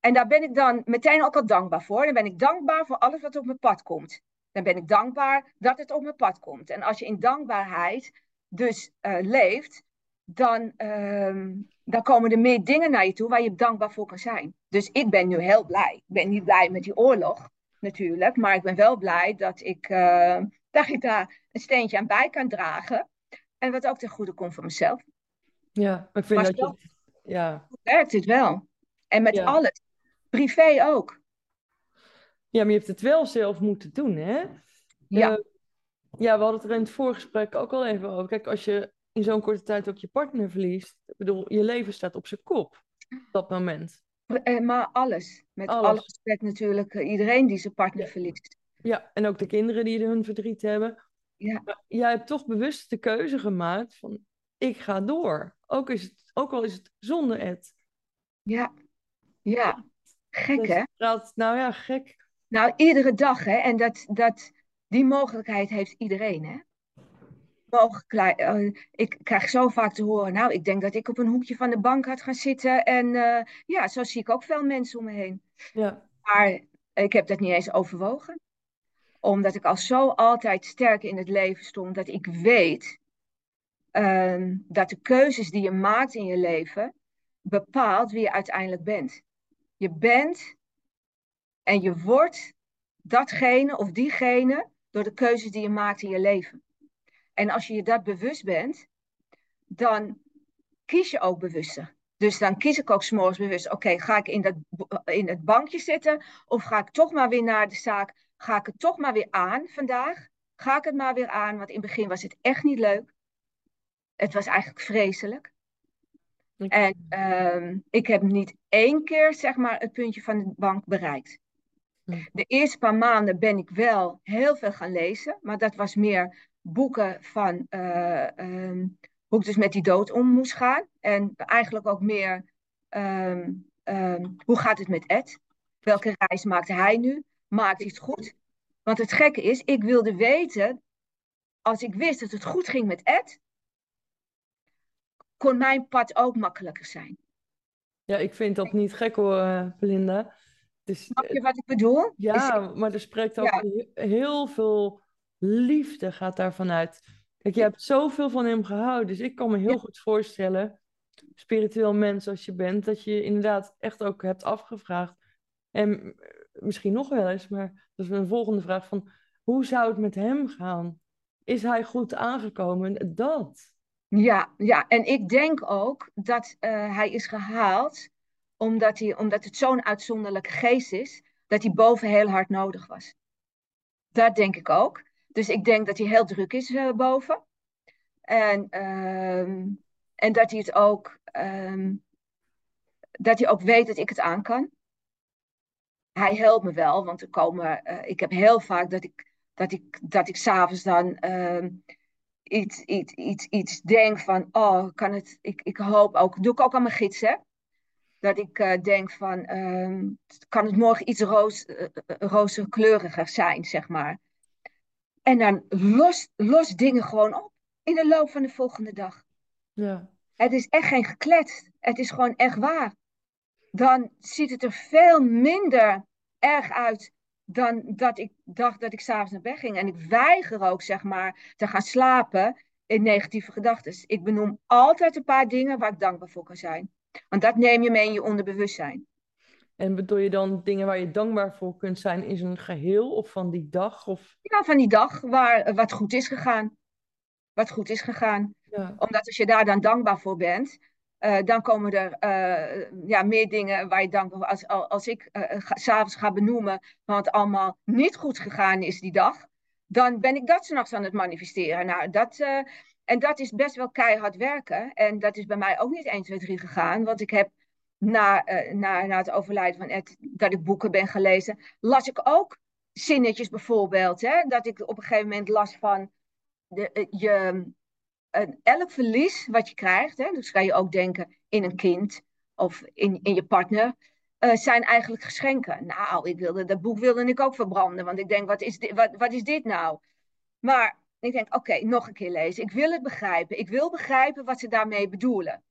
En daar ben ik dan meteen ook al dankbaar voor. Dan ben ik dankbaar voor alles wat op mijn pad komt. Dan ben ik dankbaar dat het op mijn pad komt. En als je in dankbaarheid dus eh, leeft, dan, ehm, dan komen er meer dingen naar je toe waar je dankbaar voor kan zijn. Dus ik ben nu heel blij. Ik ben niet blij met die oorlog. natuurlijk. Maar ik ben wel blij dat ik, uh, *laughs* dat ik daar een steentje aan bij kan dragen. En wat ook ten goede komt voor mezelf. Ja, ik vind dat je... Ja. Werkt het wel. En met alles. Privé ook. Ja, maar je hebt het wel zelf moeten doen, hè? Ja. Uh, ja, we hadden het er in het voorgesprek ook al even over. Kijk, als je in zo'n korte tijd ook je partner verliest, ik bedoel, je leven staat op zijn kop op dat moment. Eh, maar alles. Met alles, alles natuurlijk eh, iedereen die zijn partner verliest. Ja, en ook de kinderen die hun verdriet hebben. Ja. Maar jij hebt toch bewust de keuze gemaakt van, ik ga door. Ook, is het, ook al is het zonder Ed. Ja, ja. Gek, dus hè? Dat, nou ja, gek. Nou, iedere dag, hè. En dat, dat, die mogelijkheid heeft iedereen, hè? Mogelijk, uh, ik krijg zo vaak te horen, nou, ik denk dat ik op een hoekje van de bank had gaan zitten. En uh, ja, zo zie ik ook veel mensen om me heen. Ja. Maar ik heb dat niet eens overwogen. Omdat ik al zo altijd sterk in het leven stond, dat ik weet uh, dat de keuzes die je maakt in je leven bepaalt wie je uiteindelijk bent. Je bent en je wordt datgene of diegene door de keuzes die je maakt in je leven. En als je je dat bewust bent, dan kies je ook bewuster. Dus dan kies ik ook s'morgens bewust, oké, ga ik in, dat, in het bankje zitten of ga ik toch maar weer naar de zaak? Ga ik het toch maar weer aan vandaag? Ga ik het maar weer aan? Want in het begin was het echt niet leuk. Het was eigenlijk vreselijk. En uh, ik heb niet één keer, zeg maar, het puntje van de bank bereikt. Hm. De eerste paar maanden ben ik wel heel veel gaan lezen, maar dat was meer boeken van uh, um, hoe ik dus met die dood om moest gaan. En eigenlijk ook meer um, um, hoe gaat het met Ed? Welke reis maakte hij nu? Maakt het goed? Want het gekke is, ik wilde weten, als ik wist dat het goed ging met Ed, kon mijn pad ook makkelijker zijn. Ja, ik vind dat niet gek hoor, uh, Belinda. Dus, Snap je wat ik bedoel? Ja, maar er spreekt ook ja. heel veel liefde gaat daarvan uit. Kijk, je hebt zoveel van hem gehouden. Dus ik kan me heel goed voorstellen, spiritueel mens als je bent, dat je inderdaad echt ook hebt afgevraagd. En misschien nog wel eens, maar dat is een volgende vraag van, hoe zou het met hem gaan? Is hij goed aangekomen? Dat. Ja, ja, en ik denk ook dat uh, hij is gehaald omdat, hij, omdat het zo'n uitzonderlijke geest is, dat hij boven heel hard nodig was. Dat denk ik ook. Dus ik denk dat hij heel druk is uh, boven. En, uh, en dat hij het ook, um, dat hij ook weet dat ik het aan kan. Hij helpt me wel, want er komen, uh, ik heb heel vaak dat ik, dat ik, dat ik s'avonds dan uh, iets, iets, iets, iets denk van, oh, kan het, ik, ik hoop ook, doe ik ook aan mijn gids, hè? Dat ik uh, denk van, uh, kan het morgen iets roos, uh, roze kleuriger zijn, zeg maar. En dan los, los dingen gewoon op in de loop van de volgende dag. Ja. Het is echt geen geklet. Het is gewoon echt waar. Dan ziet het er veel minder erg uit dan dat ik dacht dat ik s'avonds naar bed ging. En ik weiger ook, zeg maar, te gaan slapen in negatieve gedachten. Ik benoem altijd een paar dingen waar ik dankbaar voor kan zijn. Want dat neem je mee in je onderbewustzijn. En bedoel je dan dingen waar je dankbaar voor kunt zijn in een geheel of van die dag? Of... Ja, van die dag waar wat goed is gegaan. Wat goed is gegaan. Ja. Omdat als je daar dan dankbaar voor bent, uh, dan komen er uh, ja, meer dingen waar je voor Als, als ik uh, ga, s'avonds ga benoemen wat allemaal niet goed gegaan is die dag, dan ben ik dat s'nachts aan het manifesteren. Nou, dat, en dat is best wel keihard werken. En dat is bij mij ook niet 1, 2, 3 gegaan. Want ik heb na, na, na het overlijden van Ed, dat ik boeken ben gelezen, las ik ook zinnetjes bijvoorbeeld. Hè, dat ik op een gegeven moment las van de, je, elk verlies wat je krijgt, hè, dus kan je ook denken in een kind of in, in je partner, zijn eigenlijk geschenken. Nou, ik wilde, dat boek wilde ik ook verbranden, want ik denk, wat is dit, wat, wat is dit nou? Maar ik denk, oké, nog een keer lezen. Ik wil het begrijpen. Ik wil begrijpen wat ze daarmee bedoelen.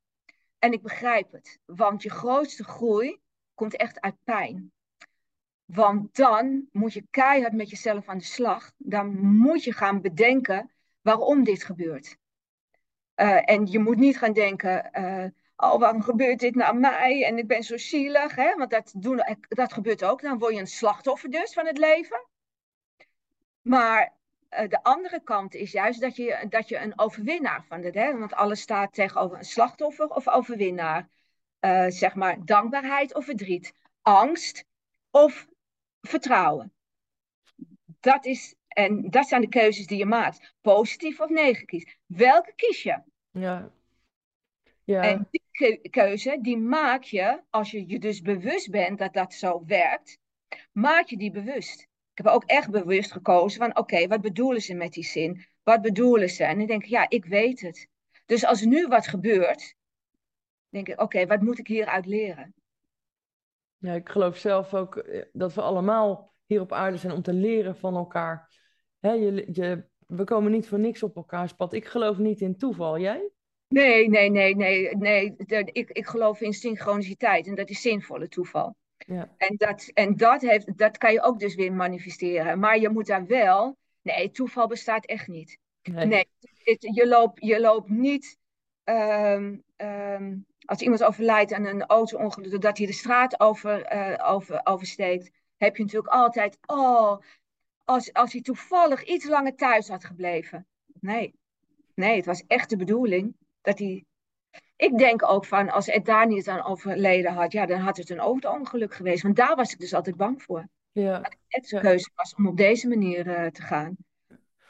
En ik begrijp het, want je grootste groei komt echt uit pijn. Want dan moet je keihard met jezelf aan de slag. Dan moet je gaan bedenken waarom dit gebeurt. Uh, en je moet niet gaan denken, uh, oh, waarom gebeurt dit nou mij? En ik ben zo zielig, hè? want dat, doen, dat gebeurt ook. Dan word je een slachtoffer dus van het leven. Maar uh, de andere kant is juist dat je, dat je een overwinnaar van het, hè? want alles staat tegenover een slachtoffer of overwinnaar. Zeg maar dankbaarheid of verdriet, angst of vertrouwen. Dat is, en dat zijn de keuzes die je maakt. Positief of negatief. Welke kies je? Ja. ja. En die keuze, die maak je, als je je dus bewust bent dat dat zo werkt, maak je die bewust. Ik heb ook echt bewust gekozen van, oké, wat bedoelen ze met die zin? Wat bedoelen ze? En dan denk ik, ja, ik weet het. Dus als nu wat gebeurt, denk ik, oké, wat moet ik hieruit leren? Ja, ik geloof zelf ook eh, dat we allemaal hier op aarde zijn om te leren van elkaar. Hè, je, je, we komen niet voor niks op elkaars pad. Ik geloof niet in toeval. Jij? Nee, nee, nee, nee. nee. ik, ik geloof in synchroniciteit en dat is zinvolle toeval. Ja. En, dat, en dat, heeft, dat kan je ook dus weer manifesteren. Maar je moet daar wel. Nee, toeval bestaat echt niet. Nee, nee het, je, loopt, je loopt niet. Um, um, als iemand overlijdt aan een auto-ongeluk, doordat hij de straat over, uh, over, oversteekt, heb je natuurlijk altijd. Oh, als, als hij toevallig iets langer thuis had gebleven. Nee, nee, het was echt de bedoeling dat hij ik denk ook van, als Ed daar niet aan overleden had, ja, dan had het een auto-ongeluk geweest. Want daar was ik dus altijd bang voor. Ja. Dat Ed's ja. keuze was om op deze manier uh, te gaan.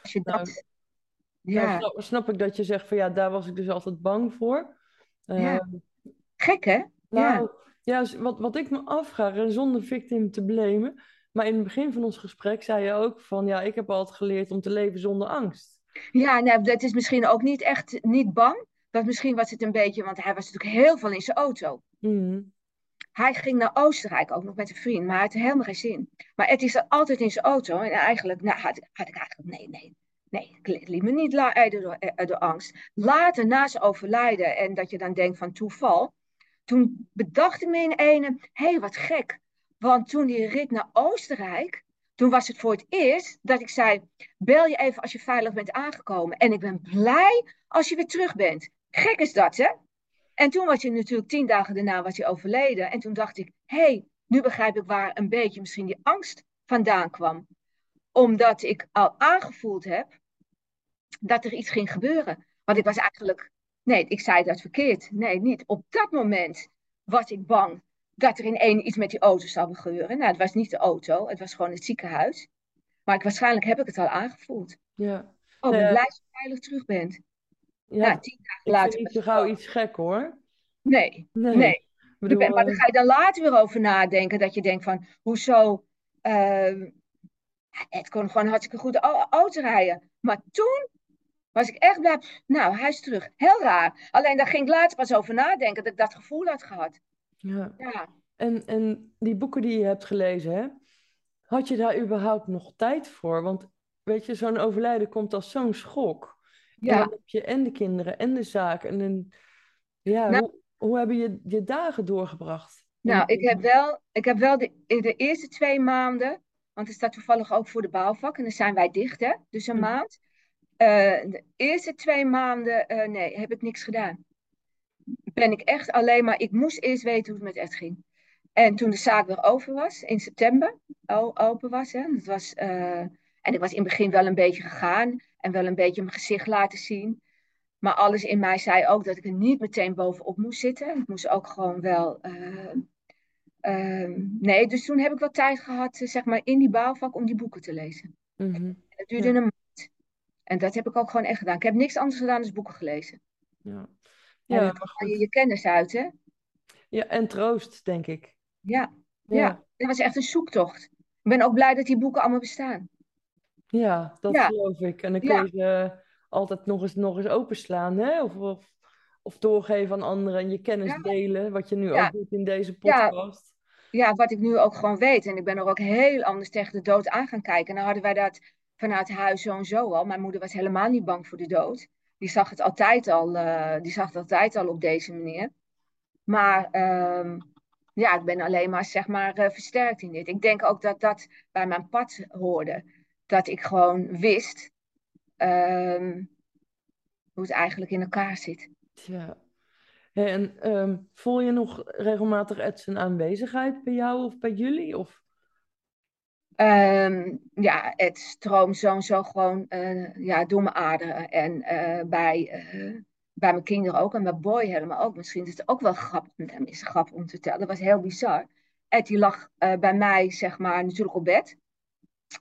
Als je nou, dat... Ja. Nou, snap, snap, ik dat je zegt van, ja, daar was ik dus altijd bang voor. Uh, ja. Gek, hè? Nou, ja, ja wat, wat ik me afvraag, en zonder victim te blamen, maar in het begin van ons gesprek zei je ook van, ja, ik heb altijd geleerd om te leven zonder angst. Ja, nou, dat is misschien ook niet echt niet bang, dat misschien was het een beetje, want hij was natuurlijk heel veel in zijn auto. Mm. Hij ging naar Oostenrijk ook nog met een vriend, maar hij had helemaal geen zin. Maar het is altijd in zijn auto. En eigenlijk nou, had, had ik eigenlijk, nee, nee, nee, ik liet me niet leiden door, eh, door angst. Later, na zijn overlijden, en dat je dan denkt van toeval, toen bedacht ik me in ene, hé, hey, wat gek. Want toen die rit naar Oostenrijk, toen was het voor het eerst dat ik zei, bel je even als je veilig bent aangekomen. En ik ben blij als je weer terug bent. Gek is dat, hè? En toen was je natuurlijk tien dagen daarna was je overleden. En toen dacht ik, hé, hey, nu begrijp ik waar een beetje misschien die angst vandaan kwam. Omdat ik al aangevoeld heb dat er iets ging gebeuren. Want ik was eigenlijk, nee, ik zei dat verkeerd. Nee, niet. Op dat moment was ik bang dat er in één iets met die auto zou gebeuren. Nou, het was niet de auto, het was gewoon het ziekenhuis. Maar ik, waarschijnlijk heb ik het al aangevoeld. Ja. Oh, ben blij dat je veilig terug bent. Ja, nou, tien dagen ik later. Vind niet zo gauw iets gek hoor. Nee, nee. nee. Bedoel, maar dan ga je dan later weer over nadenken. Dat je denkt van, hoezo... Uh, het kon gewoon hartstikke goed auto rijden. Maar toen was ik echt blij. Nou, hij is terug. Heel raar. Alleen daar ging ik later pas over nadenken dat ik dat gevoel had gehad. Ja. ja. En, en die boeken die je hebt gelezen, hè? had je daar überhaupt nog tijd voor? Want weet je, zo'n overlijden komt als zo'n schok. Ja. En dan heb je en de kinderen en de zaak. En dan, ja, Nou- hoe, hoe hebben je je dagen doorgebracht? Nou, ik heb wel, ik heb wel de, de eerste twee maanden, want er staat toevallig ook voor de bouwvak en dan zijn wij dicht, hè? Dus een Hm. maand. Eh, de eerste twee maanden, eh, nee, heb ik niks gedaan. Ben ik echt alleen maar, ik moest eerst weten hoe het met Ed ging. En toen de zaak weer over was, in september, o- open was, hè? Dat was, eh, en ik was in het begin wel een beetje gegaan en wel een beetje mijn gezicht laten zien. Maar alles in mij zei ook dat ik er niet meteen bovenop moest zitten. Ik moest ook gewoon wel. eh, eh, nee, dus toen heb ik wel tijd gehad, eh, zeg maar, in die bouwvak om die boeken te lezen. En dat duurde Ja. een maand. En dat heb ik ook gewoon echt gedaan. Ik heb niks anders gedaan dan boeken gelezen. Ja. En Ja, dan maar je je kennis uit, hè? Ja, en troost, denk ik. Ja, Ja, ja. Het was echt een zoektocht. Ik ben ook blij dat die boeken allemaal bestaan. ja, dat Ja, geloof ik. En dan kun je ze altijd nog eens, nog eens openslaan, hè? Of, of, of doorgeven aan anderen en je kennis delen, wat je nu ook doet in deze podcast. ja, wat ik nu ook gewoon weet. En ik ben er ook heel anders tegen de dood aan gaan kijken. Nou hadden wij dat vanuit huis zo en zo al. Mijn moeder was helemaal niet bang voor de dood. Die zag het altijd al, eh, die zag het altijd al op deze manier. Maar ehm, ja, ik ben alleen maar, zeg maar, eh, versterkt in dit. Ik denk ook dat dat bij mijn pad hoorde. Dat ik gewoon wist ehm, hoe het eigenlijk in elkaar zit. Hey, en ehm, voel je nog regelmatig Ed's aanwezigheid bij jou of bij jullie? Of? Ehm, ja, het stroomt zo en zo gewoon eh, ja, door mijn aderen. En eh, bij, eh, bij mijn kinderen ook en bij Boy helemaal ook. Misschien is het ook wel grappig, is een grap om te vertellen. Dat was heel bizar. Ed die lag bij mij, zeg maar, natuurlijk op bed.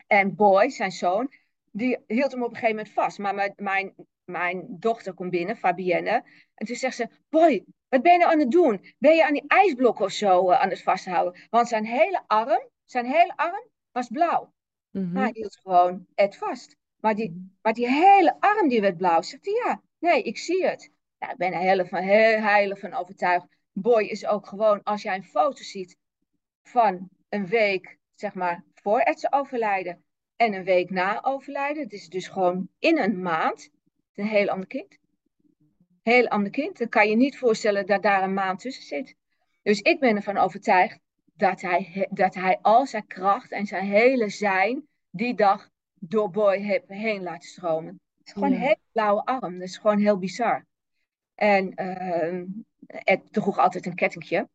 En Boy, zijn zoon, die hield hem op een gegeven moment vast. Maar mijn, mijn, mijn dochter komt binnen, Fabienne. En toen zegt ze, Boy, wat ben je nou aan het doen? Ben je aan die ijsblok of zo aan het vasthouden? Want zijn hele arm, zijn hele arm was blauw. Mm Hij hield gewoon het vast. Maar die, maar die hele arm die werd blauw. Zegt hij, ja, nee, ik zie het. Nou, ik ben er heel, van, heel heilig van overtuigd. Boy is ook gewoon, als jij een foto ziet van een week, zeg maar, voor het overlijden en een week na overlijden. Het is dus gewoon in een maand. Een heel ander kind. Heel ander kind. Dan kan je niet voorstellen dat daar een maand tussen zit. Dus ik ben ervan overtuigd dat hij, dat hij al zijn kracht en zijn hele zijn die dag door Boy heen laat stromen. Het is gewoon een hele blauwe arm. Dat is gewoon heel bizar. En uh, Ed droeg altijd een kettingje.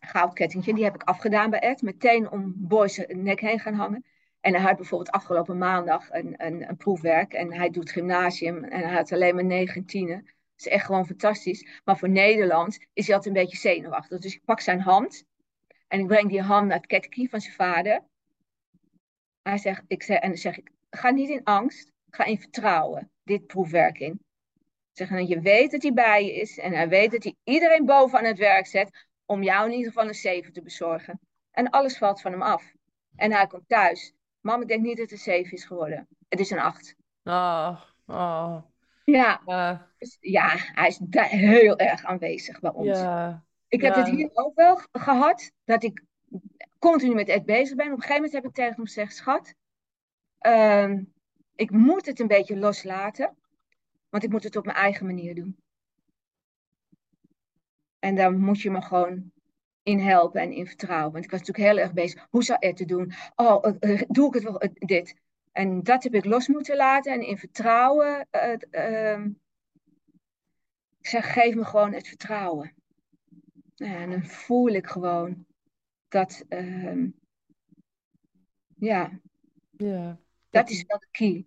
Goudkettingje. Die heb ik afgedaan bij Ed. Meteen om Boy's nek heen gaan hangen. En hij had bijvoorbeeld afgelopen maandag een, een, een proefwerk. En hij doet gymnasium. En hij had alleen maar negen tienen. Dat is echt gewoon fantastisch. Maar voor Nederland is hij altijd een beetje zenuwachtig. Dus ik pak zijn hand. En ik breng die hand naar het kettingje van zijn vader. Hij zegt, ik zeg, en dan zeg ik, ga niet in angst, ga in vertrouwen dit proefwerk in. Zeg, en je weet dat hij bij je is en hij weet dat hij iedereen boven aan het werk zet om jou in ieder geval een 7 te bezorgen. En alles valt van hem af. En hij komt thuis. Mam, ik denk niet dat het een 7 is geworden. Het is een 8. Oh, oh. Ja, uh. dus, ja, hij is heel erg aanwezig bij ons. Ja. Ik heb het hier ook wel gehad, dat ik continu met Ed bezig ben. Op een gegeven moment heb ik tegen hem gezegd, schat, uh, ik moet het een beetje loslaten, want ik moet het op mijn eigen manier doen. En daar moet je me gewoon in helpen en in vertrouwen. Want ik was natuurlijk heel erg bezig. Hoe zou Ed het doen? Oh, uh, doe ik het wel, uh, dit? En dat heb ik los moeten laten en in vertrouwen. Ehm, ik zeg, geef me gewoon het vertrouwen. En dan voel ik gewoon dat, uh, ja, ja, dat is wel de key.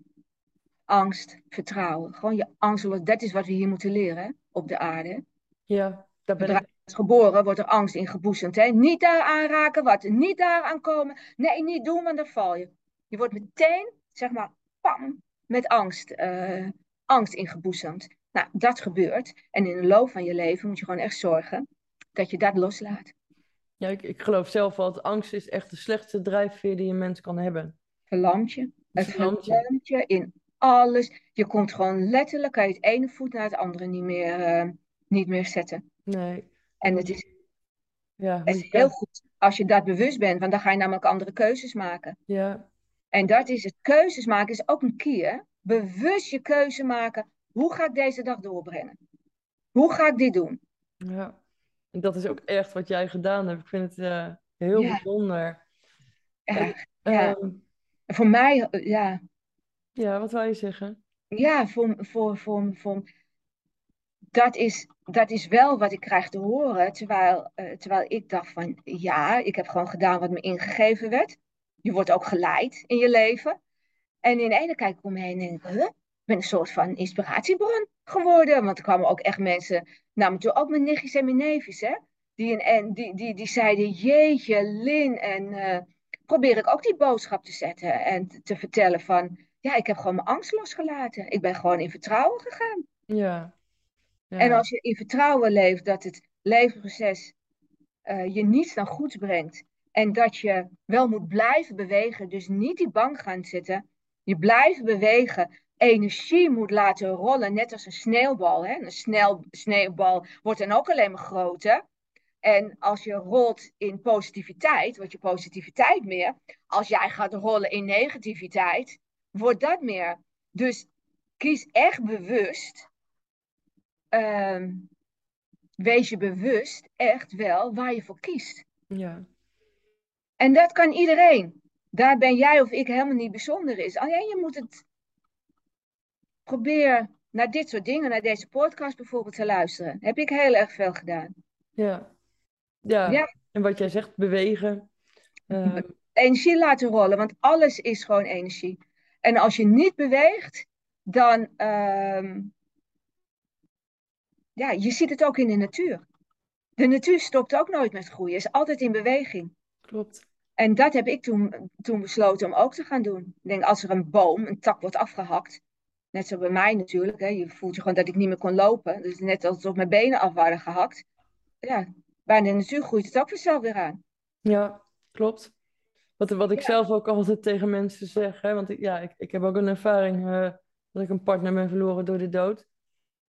Angst, vertrouwen. Gewoon je angst, dat is wat we hier moeten leren op de aarde. Ja, dat ben ik. Geboren wordt er angst in geboezemd. Hè? Niet daar aanraken, wat niet daar aankomen. Nee, niet doen, want dan val je. Je wordt meteen, zeg maar, pam, met angst, uh, angst ingeboezemd. Nou, dat gebeurt. En in de loop van je leven moet je gewoon echt zorgen dat je dat loslaat. Ja, ik, ik geloof zelf wel dat angst is echt de slechtste drijfveer die een mens kan hebben. Verlamt je. Het verlamt je in alles. Je komt gewoon letterlijk uit het ene voet naar het andere niet meer, uh, niet meer zetten. Nee. En het is, ja, het is heel goed als je dat bewust bent, want dan ga je namelijk andere keuzes maken. Ja. En dat is het. Keuzes maken is ook een keer. Bewust je keuze maken. Hoe ga ik deze dag doorbrengen? Hoe ga ik dit doen? Ja. Dat is ook echt wat jij gedaan hebt. Ik vind het uh, heel bijzonder. Ja, ja. Ehm, voor mij, eh, ja. Ja, wat wil je zeggen? Ja, voor, voor, voor, voor, dat, is, dat is wel wat ik krijg te horen. Terwijl, uh, terwijl ik dacht van, ja, ik heb gewoon gedaan wat me ingegeven werd. Je wordt ook geleid in je leven. En in de ene kijk ik om me heen en denk ik, huh? ik ben een soort van inspiratiebron geworden. Want er kwamen ook echt mensen nou, maar toen ook mijn nichtjes en mijn neefjes, hè. Die, en, die, die, die zeiden, jeetje, Lin, en uh, probeer ik ook die boodschap te zetten en te, te, vertellen van, ja, ik heb gewoon mijn angst losgelaten. Ik ben gewoon in vertrouwen gegaan. Ja. ja. En als je in vertrouwen leeft dat het leefproces uh, je niets dan goeds brengt en dat je wel moet blijven bewegen, dus niet die bank gaan zitten, je blijft bewegen energie moet laten rollen, net als een sneeuwbal. Hè? Een snel, sneeuwbal wordt dan ook alleen maar groter. En als je rolt in positiviteit, wordt je positiviteit meer. Als jij gaat rollen in negativiteit, wordt dat meer. Dus kies echt bewust. Uh, wees je bewust echt wel waar je voor kiest. Ja. En dat kan iedereen. Daar ben jij of ik helemaal niet bijzonder is. Alleen je moet het probeer naar dit soort dingen, naar deze podcast bijvoorbeeld te luisteren. Heb ik heel erg veel gedaan. Ja. Ja, Ja. en wat jij zegt, bewegen. Ehm, Energie laten rollen, want alles is gewoon energie. En als je niet beweegt, dan, ehm, ja, je ziet het ook in de natuur. De natuur stopt ook nooit met groeien, is altijd in beweging. klopt. En dat heb ik toen, toen besloten om ook te gaan doen. Ik denk, als er een boom, een tak wordt afgehakt, net zo bij mij natuurlijk, hè, je voelt je gewoon dat ik niet meer kon lopen, dus net alsof mijn benen af waren gehakt. Ja, bij de natuur groeit het ook vanzelf weer aan. Ja, klopt. Wat, wat ik Ja. zelf ook altijd tegen mensen zeg, hè, want ik, ja, ik, ik heb ook een ervaring eh, dat ik een partner ben verloren door de dood.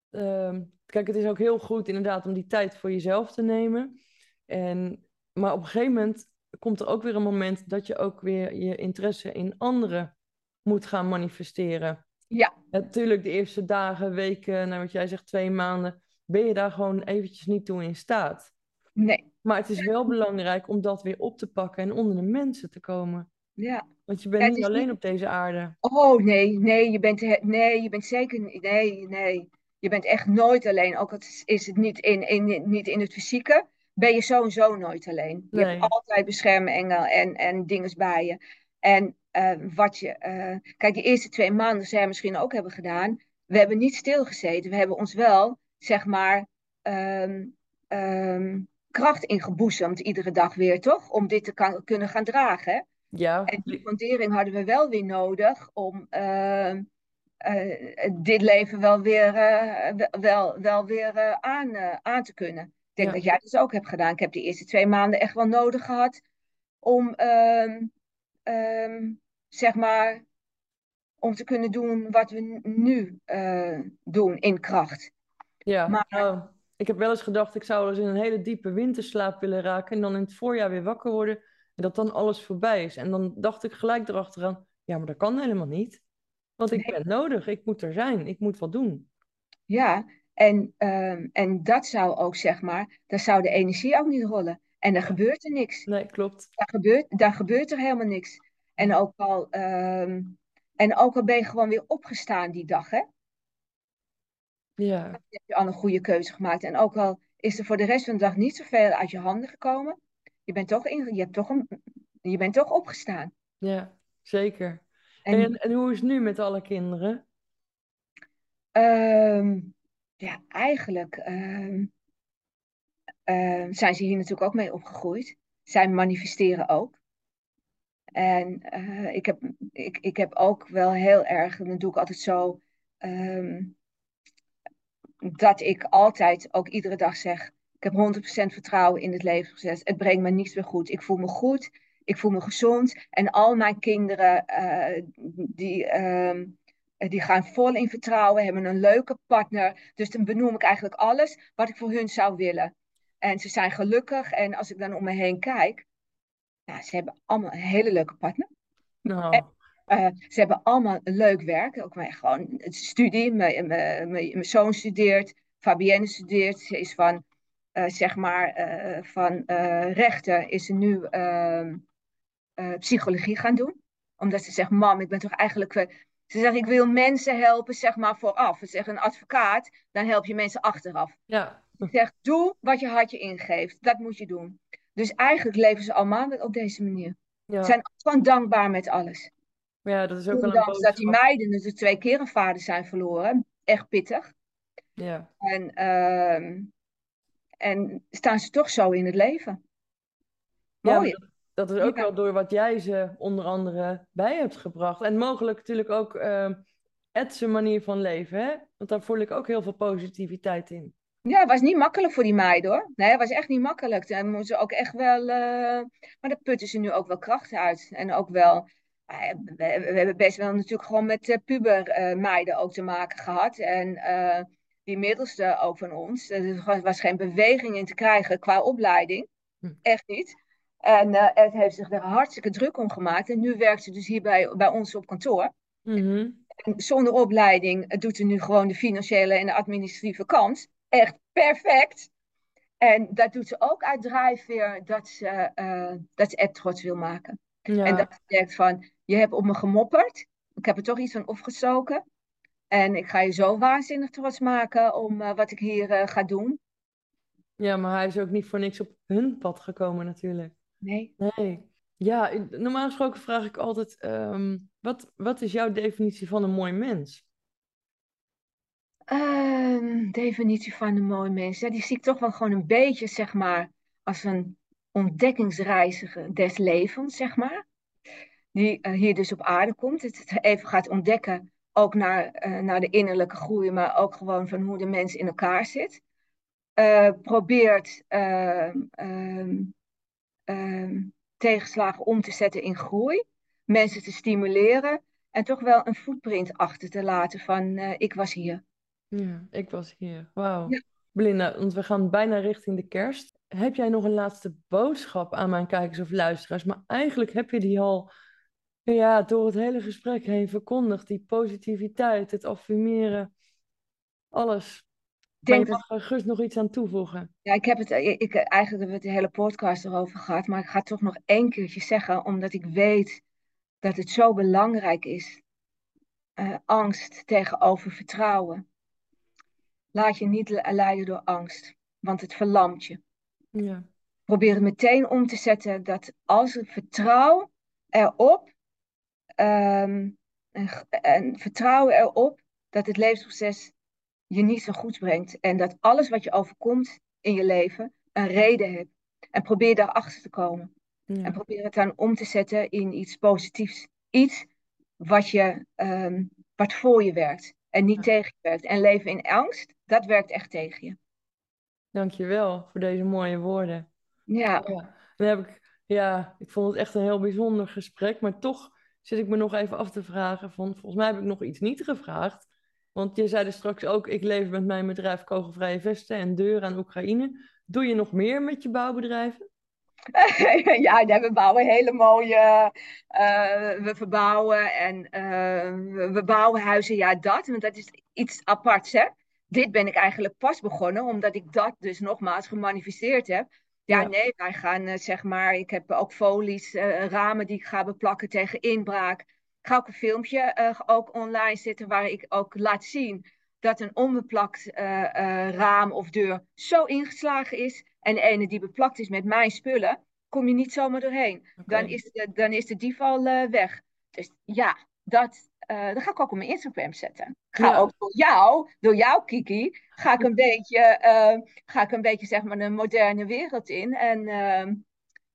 Ehm, kijk, het is ook heel goed inderdaad om die tijd voor jezelf te nemen. En, maar op een gegeven moment komt er ook weer een moment dat je ook weer je interesse in anderen moet gaan manifesteren. Ja. Natuurlijk, de eerste dagen, weken, nou wat jij zegt, twee maanden, ben je daar gewoon eventjes niet toe in staat. Nee, Maar het is wel belangrijk om dat weer op te pakken en onder de mensen te komen. ja. Want je bent Ja, niet alleen niet- op deze aarde. Oh nee, nee, je bent, nee, je bent zeker niet, nee, nee. Je bent echt nooit alleen. Ook al is- het niet in, in, niet in het fysieke, ben je sowieso nooit alleen. Je Nee. hebt altijd beschermengel en, en dinges bij je. En eh, wat je, eh, kijk, de eerste twee maanden, zij misschien ook hebben gedaan, we hebben niet stilgezeten. We hebben ons wel, zeg maar, ehm, ehm, kracht ingeboezemd iedere dag weer, toch? Om dit te kan, kunnen gaan dragen. hè? Ja, En die fundering hadden we wel weer nodig om eh, eh, dit leven wel weer, wel- wel, weer aan, aan te kunnen. Ik denk Ja. dat jij dat ook hebt gedaan. Ik heb de eerste twee maanden echt wel nodig gehad om, ehm, ehm, zeg maar, om te kunnen doen wat we nu eh, doen in kracht. ja. Maar- Nou, ik heb wel eens gedacht, ik zou wel eens in een hele diepe winterslaap willen raken en dan in het voorjaar weer wakker worden en dat dan alles voorbij is. En dan dacht ik gelijk erachteraan, ja, maar dat kan helemaal niet. Want ik Nee. ben nodig, ik moet er zijn, ik moet wat doen. Ja, en, ehm, en dat zou ook, zeg maar, daar zou de energie ook niet rollen. En er gebeurt er niks. Nee, klopt. Daar gebeurt, daar gebeurt er helemaal niks. En ook al, ehm, en ook al ben je gewoon weer opgestaan die dag, hè? Ja, Dan heb je al een goede keuze gemaakt. En ook al is er voor de rest van de dag niet zoveel uit je handen gekomen, je bent toch, in, je hebt toch, een, je bent toch opgestaan. ja, zeker. En En, en hoe is het nu met alle kinderen? ehm, ja, eigenlijk ehm, ehm, zijn ze hier natuurlijk ook mee opgegroeid. Zij manifesteren ook. En eh, ik, heb, ik, ik heb ook wel heel erg, en dat doe ik altijd zo, ehm, dat ik altijd ook iedere dag zeg, ik heb 100% vertrouwen in het leven gezet. Het brengt me niets meer goed. Ik voel me goed, ik voel me gezond. En al mijn kinderen, eh, die, ehm, die gaan vol in vertrouwen, hebben een leuke partner. Dus dan benoem ik eigenlijk alles wat ik voor hun zou willen. En ze zijn gelukkig. En als ik dan om me heen kijk, nou, ze hebben allemaal een hele leuke partner. Nou, Uh, ze hebben allemaal een leuk werk. Ook maar gewoon het studie. Mijn, mijn, mijn, mijn zoon studeert. Fabienne studeert. Ze is van, uh, zeg maar, uh, van rechten is ze nu ehm, psychologie gaan doen. Omdat ze zegt, mam, ik ben toch eigenlijk... Ze zegt, ik wil mensen helpen, zeg maar, vooraf. Ze zegt, een advocaat, dan help je mensen achteraf. ja. Ze zegt, doe wat je hartje ingeeft. Dat moet je doen. Dus eigenlijk leven ze allemaal op deze manier. Ja. Ze zijn gewoon dankbaar met alles. Ja, dat is ook wel een dat die meiden dus twee keer een vader zijn verloren. Echt pittig. Ja, En, ehm, en staan ze toch zo in het leven. ja Mooi. dat, dat is ook Ja. wel door wat jij ze onder andere bij hebt gebracht. En mogelijk natuurlijk ook ehm Ed's manier van leven, hè? Want daar voel ik ook heel veel positiviteit in. Ja, het was niet makkelijk voor die meiden hoor. Nee, het was echt niet makkelijk. Daar moeten ze ook echt wel. eh, Maar daar putten ze nu ook wel kracht uit. En ook wel. eh, We, we hebben best wel natuurlijk gewoon met uh, puber eh, meiden ook te maken gehad. En eh, die middelste ook van ons. Er was geen beweging in te krijgen qua opleiding. Hm. Echt niet. En het heeft zich er hartstikke druk om gemaakt. En nu werkt ze dus hier bij, bij ons op kantoor. Mhm. En zonder opleiding doet ze nu gewoon de financiële en de administratieve kant. Echt perfect. En dat doet ze ook uit drijfveer dat ze, uh, dat ze trots wil maken. Ja. En dat ze denkt van, je hebt op me gemopperd. Ik heb er toch iets van opgestoken. En ik ga je zo waanzinnig trots maken om wat ik hier ga doen. Ja, maar hij is ook niet voor niks op hun pad gekomen natuurlijk. Nee. Nee. Ja, normaal gesproken vraag ik altijd, ehm, wat, wat is jouw definitie van een mooi mens? Uh, definitie van een mooi mens. Ja, die zie ik toch wel gewoon een beetje, zeg maar, als een ontdekkingsreiziger des levens, zeg maar. Die uh, hier dus op aarde komt. Het even gaat ontdekken, ook naar, uh, naar de innerlijke groei, maar ook gewoon van hoe de mens in elkaar zit. Uh, probeert ehm, ehm, tegenslagen om te zetten in groei. Mensen te stimuleren. En toch wel een footprint achter te laten van ik was hier. Ja, ik was hier. Wauw. Ja. Belinda, want we gaan bijna richting de kerst. Heb jij nog een laatste boodschap aan mijn kijkers of luisteraars? Maar eigenlijk heb je die al ja, door het hele gesprek heen verkondigd. Die positiviteit, het affirmeren, alles. Denk maar je mag gerust nog iets aan toevoegen. Ja, ik heb het ik, eigenlijk hebben we het de hele podcast erover gehad. Maar ik ga het toch nog één keertje zeggen, omdat ik weet dat het zo belangrijk is. Uh, angst tegenover vertrouwen. Laat je niet leiden door angst, want het verlamt je. Ja. Probeer het meteen om te zetten dat als ik vertrouw erop, um, en, en vertrouwen erop dat het levensproces je niet zo goed brengt. En dat alles wat je overkomt in je leven een reden heeft. En probeer daarachter te komen. Ja. En probeer het dan om te zetten in iets positiefs. Iets wat, je, um, wat voor je werkt en niet ja. tegen je werkt. En leven in angst, dat werkt echt tegen je. Dankjewel voor deze mooie woorden. Ja. ja. Dan heb ik, ja, ik vond het echt een heel bijzonder gesprek, maar toch zit ik me nog even af te vragen van, volgens mij heb ik nog iets niet gevraagd. Want je zei er straks ook, ik leef met mijn bedrijf Kogelvrije Vesten en deuren aan Oekraïne. Doe je nog meer met je bouwbedrijven? *laughs* ja, we bouwen hele mooie. Uh, we verbouwen en uh, we bouwen huizen. Ja, dat. Want dat is iets aparts, hè? Dit ben ik eigenlijk pas begonnen, omdat ik dat dus nogmaals gemanifesteerd heb. Ja, ja. nee, wij gaan uh, zeg maar. Ik heb ook folies, ramen die ik ga beplakken tegen inbraak. Ik ga ook een filmpje ook online zetten waar ik ook laat zien dat een onbeplakt raam of deur zo ingeslagen is en de ene die beplakt is met mijn spullen, kom je niet zomaar doorheen. Okay. Dan, is de, dan is de dief al uh, weg. Dus ja, dat, uh, dat ga ik ook op mijn Instagram zetten. Ga ja. ook door jou, door jou Kiki, ga ik een *laughs* beetje, uh, ga ik een beetje zeg maar een moderne wereld in. En ehm,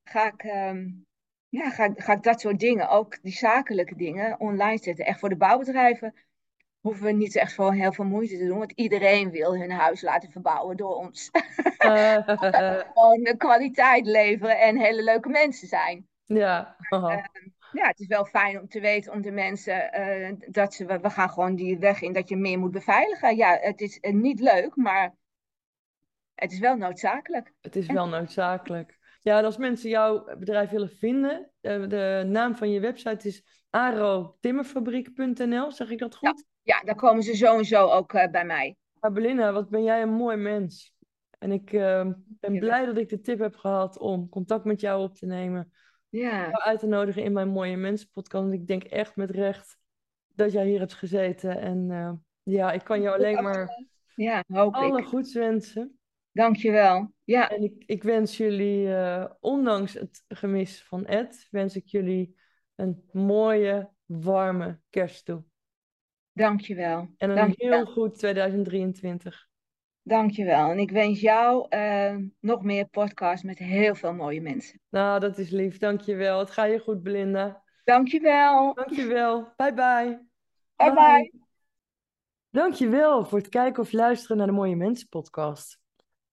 ga ik, um, ja, ga, ga ik dat soort dingen, ook die zakelijke dingen, online zetten. Echt voor de bouwbedrijven hoeven we niet echt voor heel veel moeite te doen. Want iedereen wil hun huis laten verbouwen door ons. Uh, *laughs* *laughs* Gewoon de kwaliteit leveren en hele leuke mensen zijn. Ja. Uh, ja, het is wel fijn om te weten om de mensen uh, dat ze, we gaan gewoon die weg in dat je meer moet beveiligen. Ja, het is niet leuk, maar het is wel noodzakelijk. Het is wel noodzakelijk. Ja, en als mensen jouw bedrijf willen vinden, de naam van je website is arotimmerfabriek.nl, zeg ik dat goed? Ja daar komen ze zo en zo ook uh, bij mij. Belinda, wat ben jij een mooi mens. En ik uh, ben blij dat ik de tip heb gehad om contact met jou op te nemen. Ja. Jou uit te nodigen in mijn Mooie Mensen podcast. Want ik denk echt met recht dat jij hier hebt gezeten. En uh, ja, ik kan jou alleen maar ja, hoop alle ik. goeds wensen. Dankjewel. Ja. En ik, ik wens jullie, uh, ondanks het gemis van Ed, wens ik jullie een mooie, warme kerst toe. Dankjewel. En een Dankjewel. heel goed 2023. Dankjewel. En ik wens jou uh, nog meer podcasts met heel veel mooie mensen. Nou, dat is lief. Dankjewel. Het gaat je goed, Belinda. Dankjewel. Dankjewel. Bye bye. Bye bye. bye. Dankjewel voor het kijken of luisteren naar de Mooie Mensen podcast.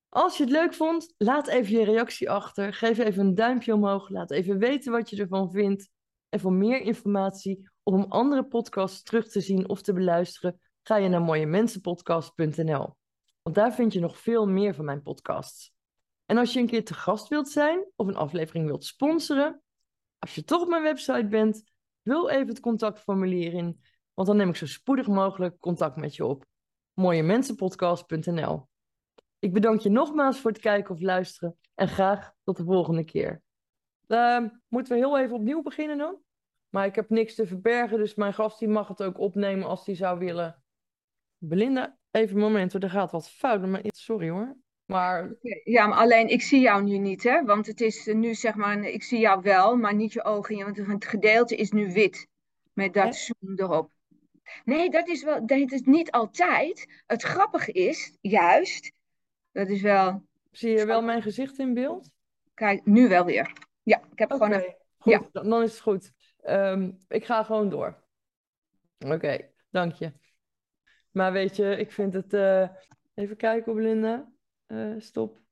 Als je het leuk vond, laat even je reactie achter. Geef even een duimpje omhoog. Laat even weten wat je ervan vindt. En voor meer informatie om andere podcasts terug te zien of te beluisteren, ga je naar mooiemensenpodcast.nl. Want daar vind je nog veel meer van mijn podcasts. En als je een keer te gast wilt zijn of een aflevering wilt sponsoren, als je toch op mijn website bent, vul even het contactformulier in, want dan neem ik zo spoedig mogelijk contact met je op. mooiemensenpodcast.nl. Ik bedank je nogmaals voor het kijken of luisteren en graag tot de volgende keer. Uh, moeten we heel even opnieuw beginnen dan? Maar ik heb niks te verbergen, dus mijn gast die mag het ook opnemen als hij zou willen. Belinda, even een moment, er gaat wat fout. Maar, sorry hoor. Maar... Ja, maar alleen ik zie jou nu niet, hè? Want het is nu zeg maar, ik zie jou wel, maar niet je ogen. Want het gedeelte is nu wit. Met dat zoom erop. Nee, dat is wel, dat is niet altijd. Het grappige is, juist, dat is wel. Zie je wel mijn gezicht in beeld? Kijk, nu wel weer. Ja, ik heb gewoon een. Goed, ja. dan is het goed. Ehm, ik ga gewoon door. Oké, dank je. Maar weet je, ik vind het. Uh... Even kijken op Linda. Uh, stop.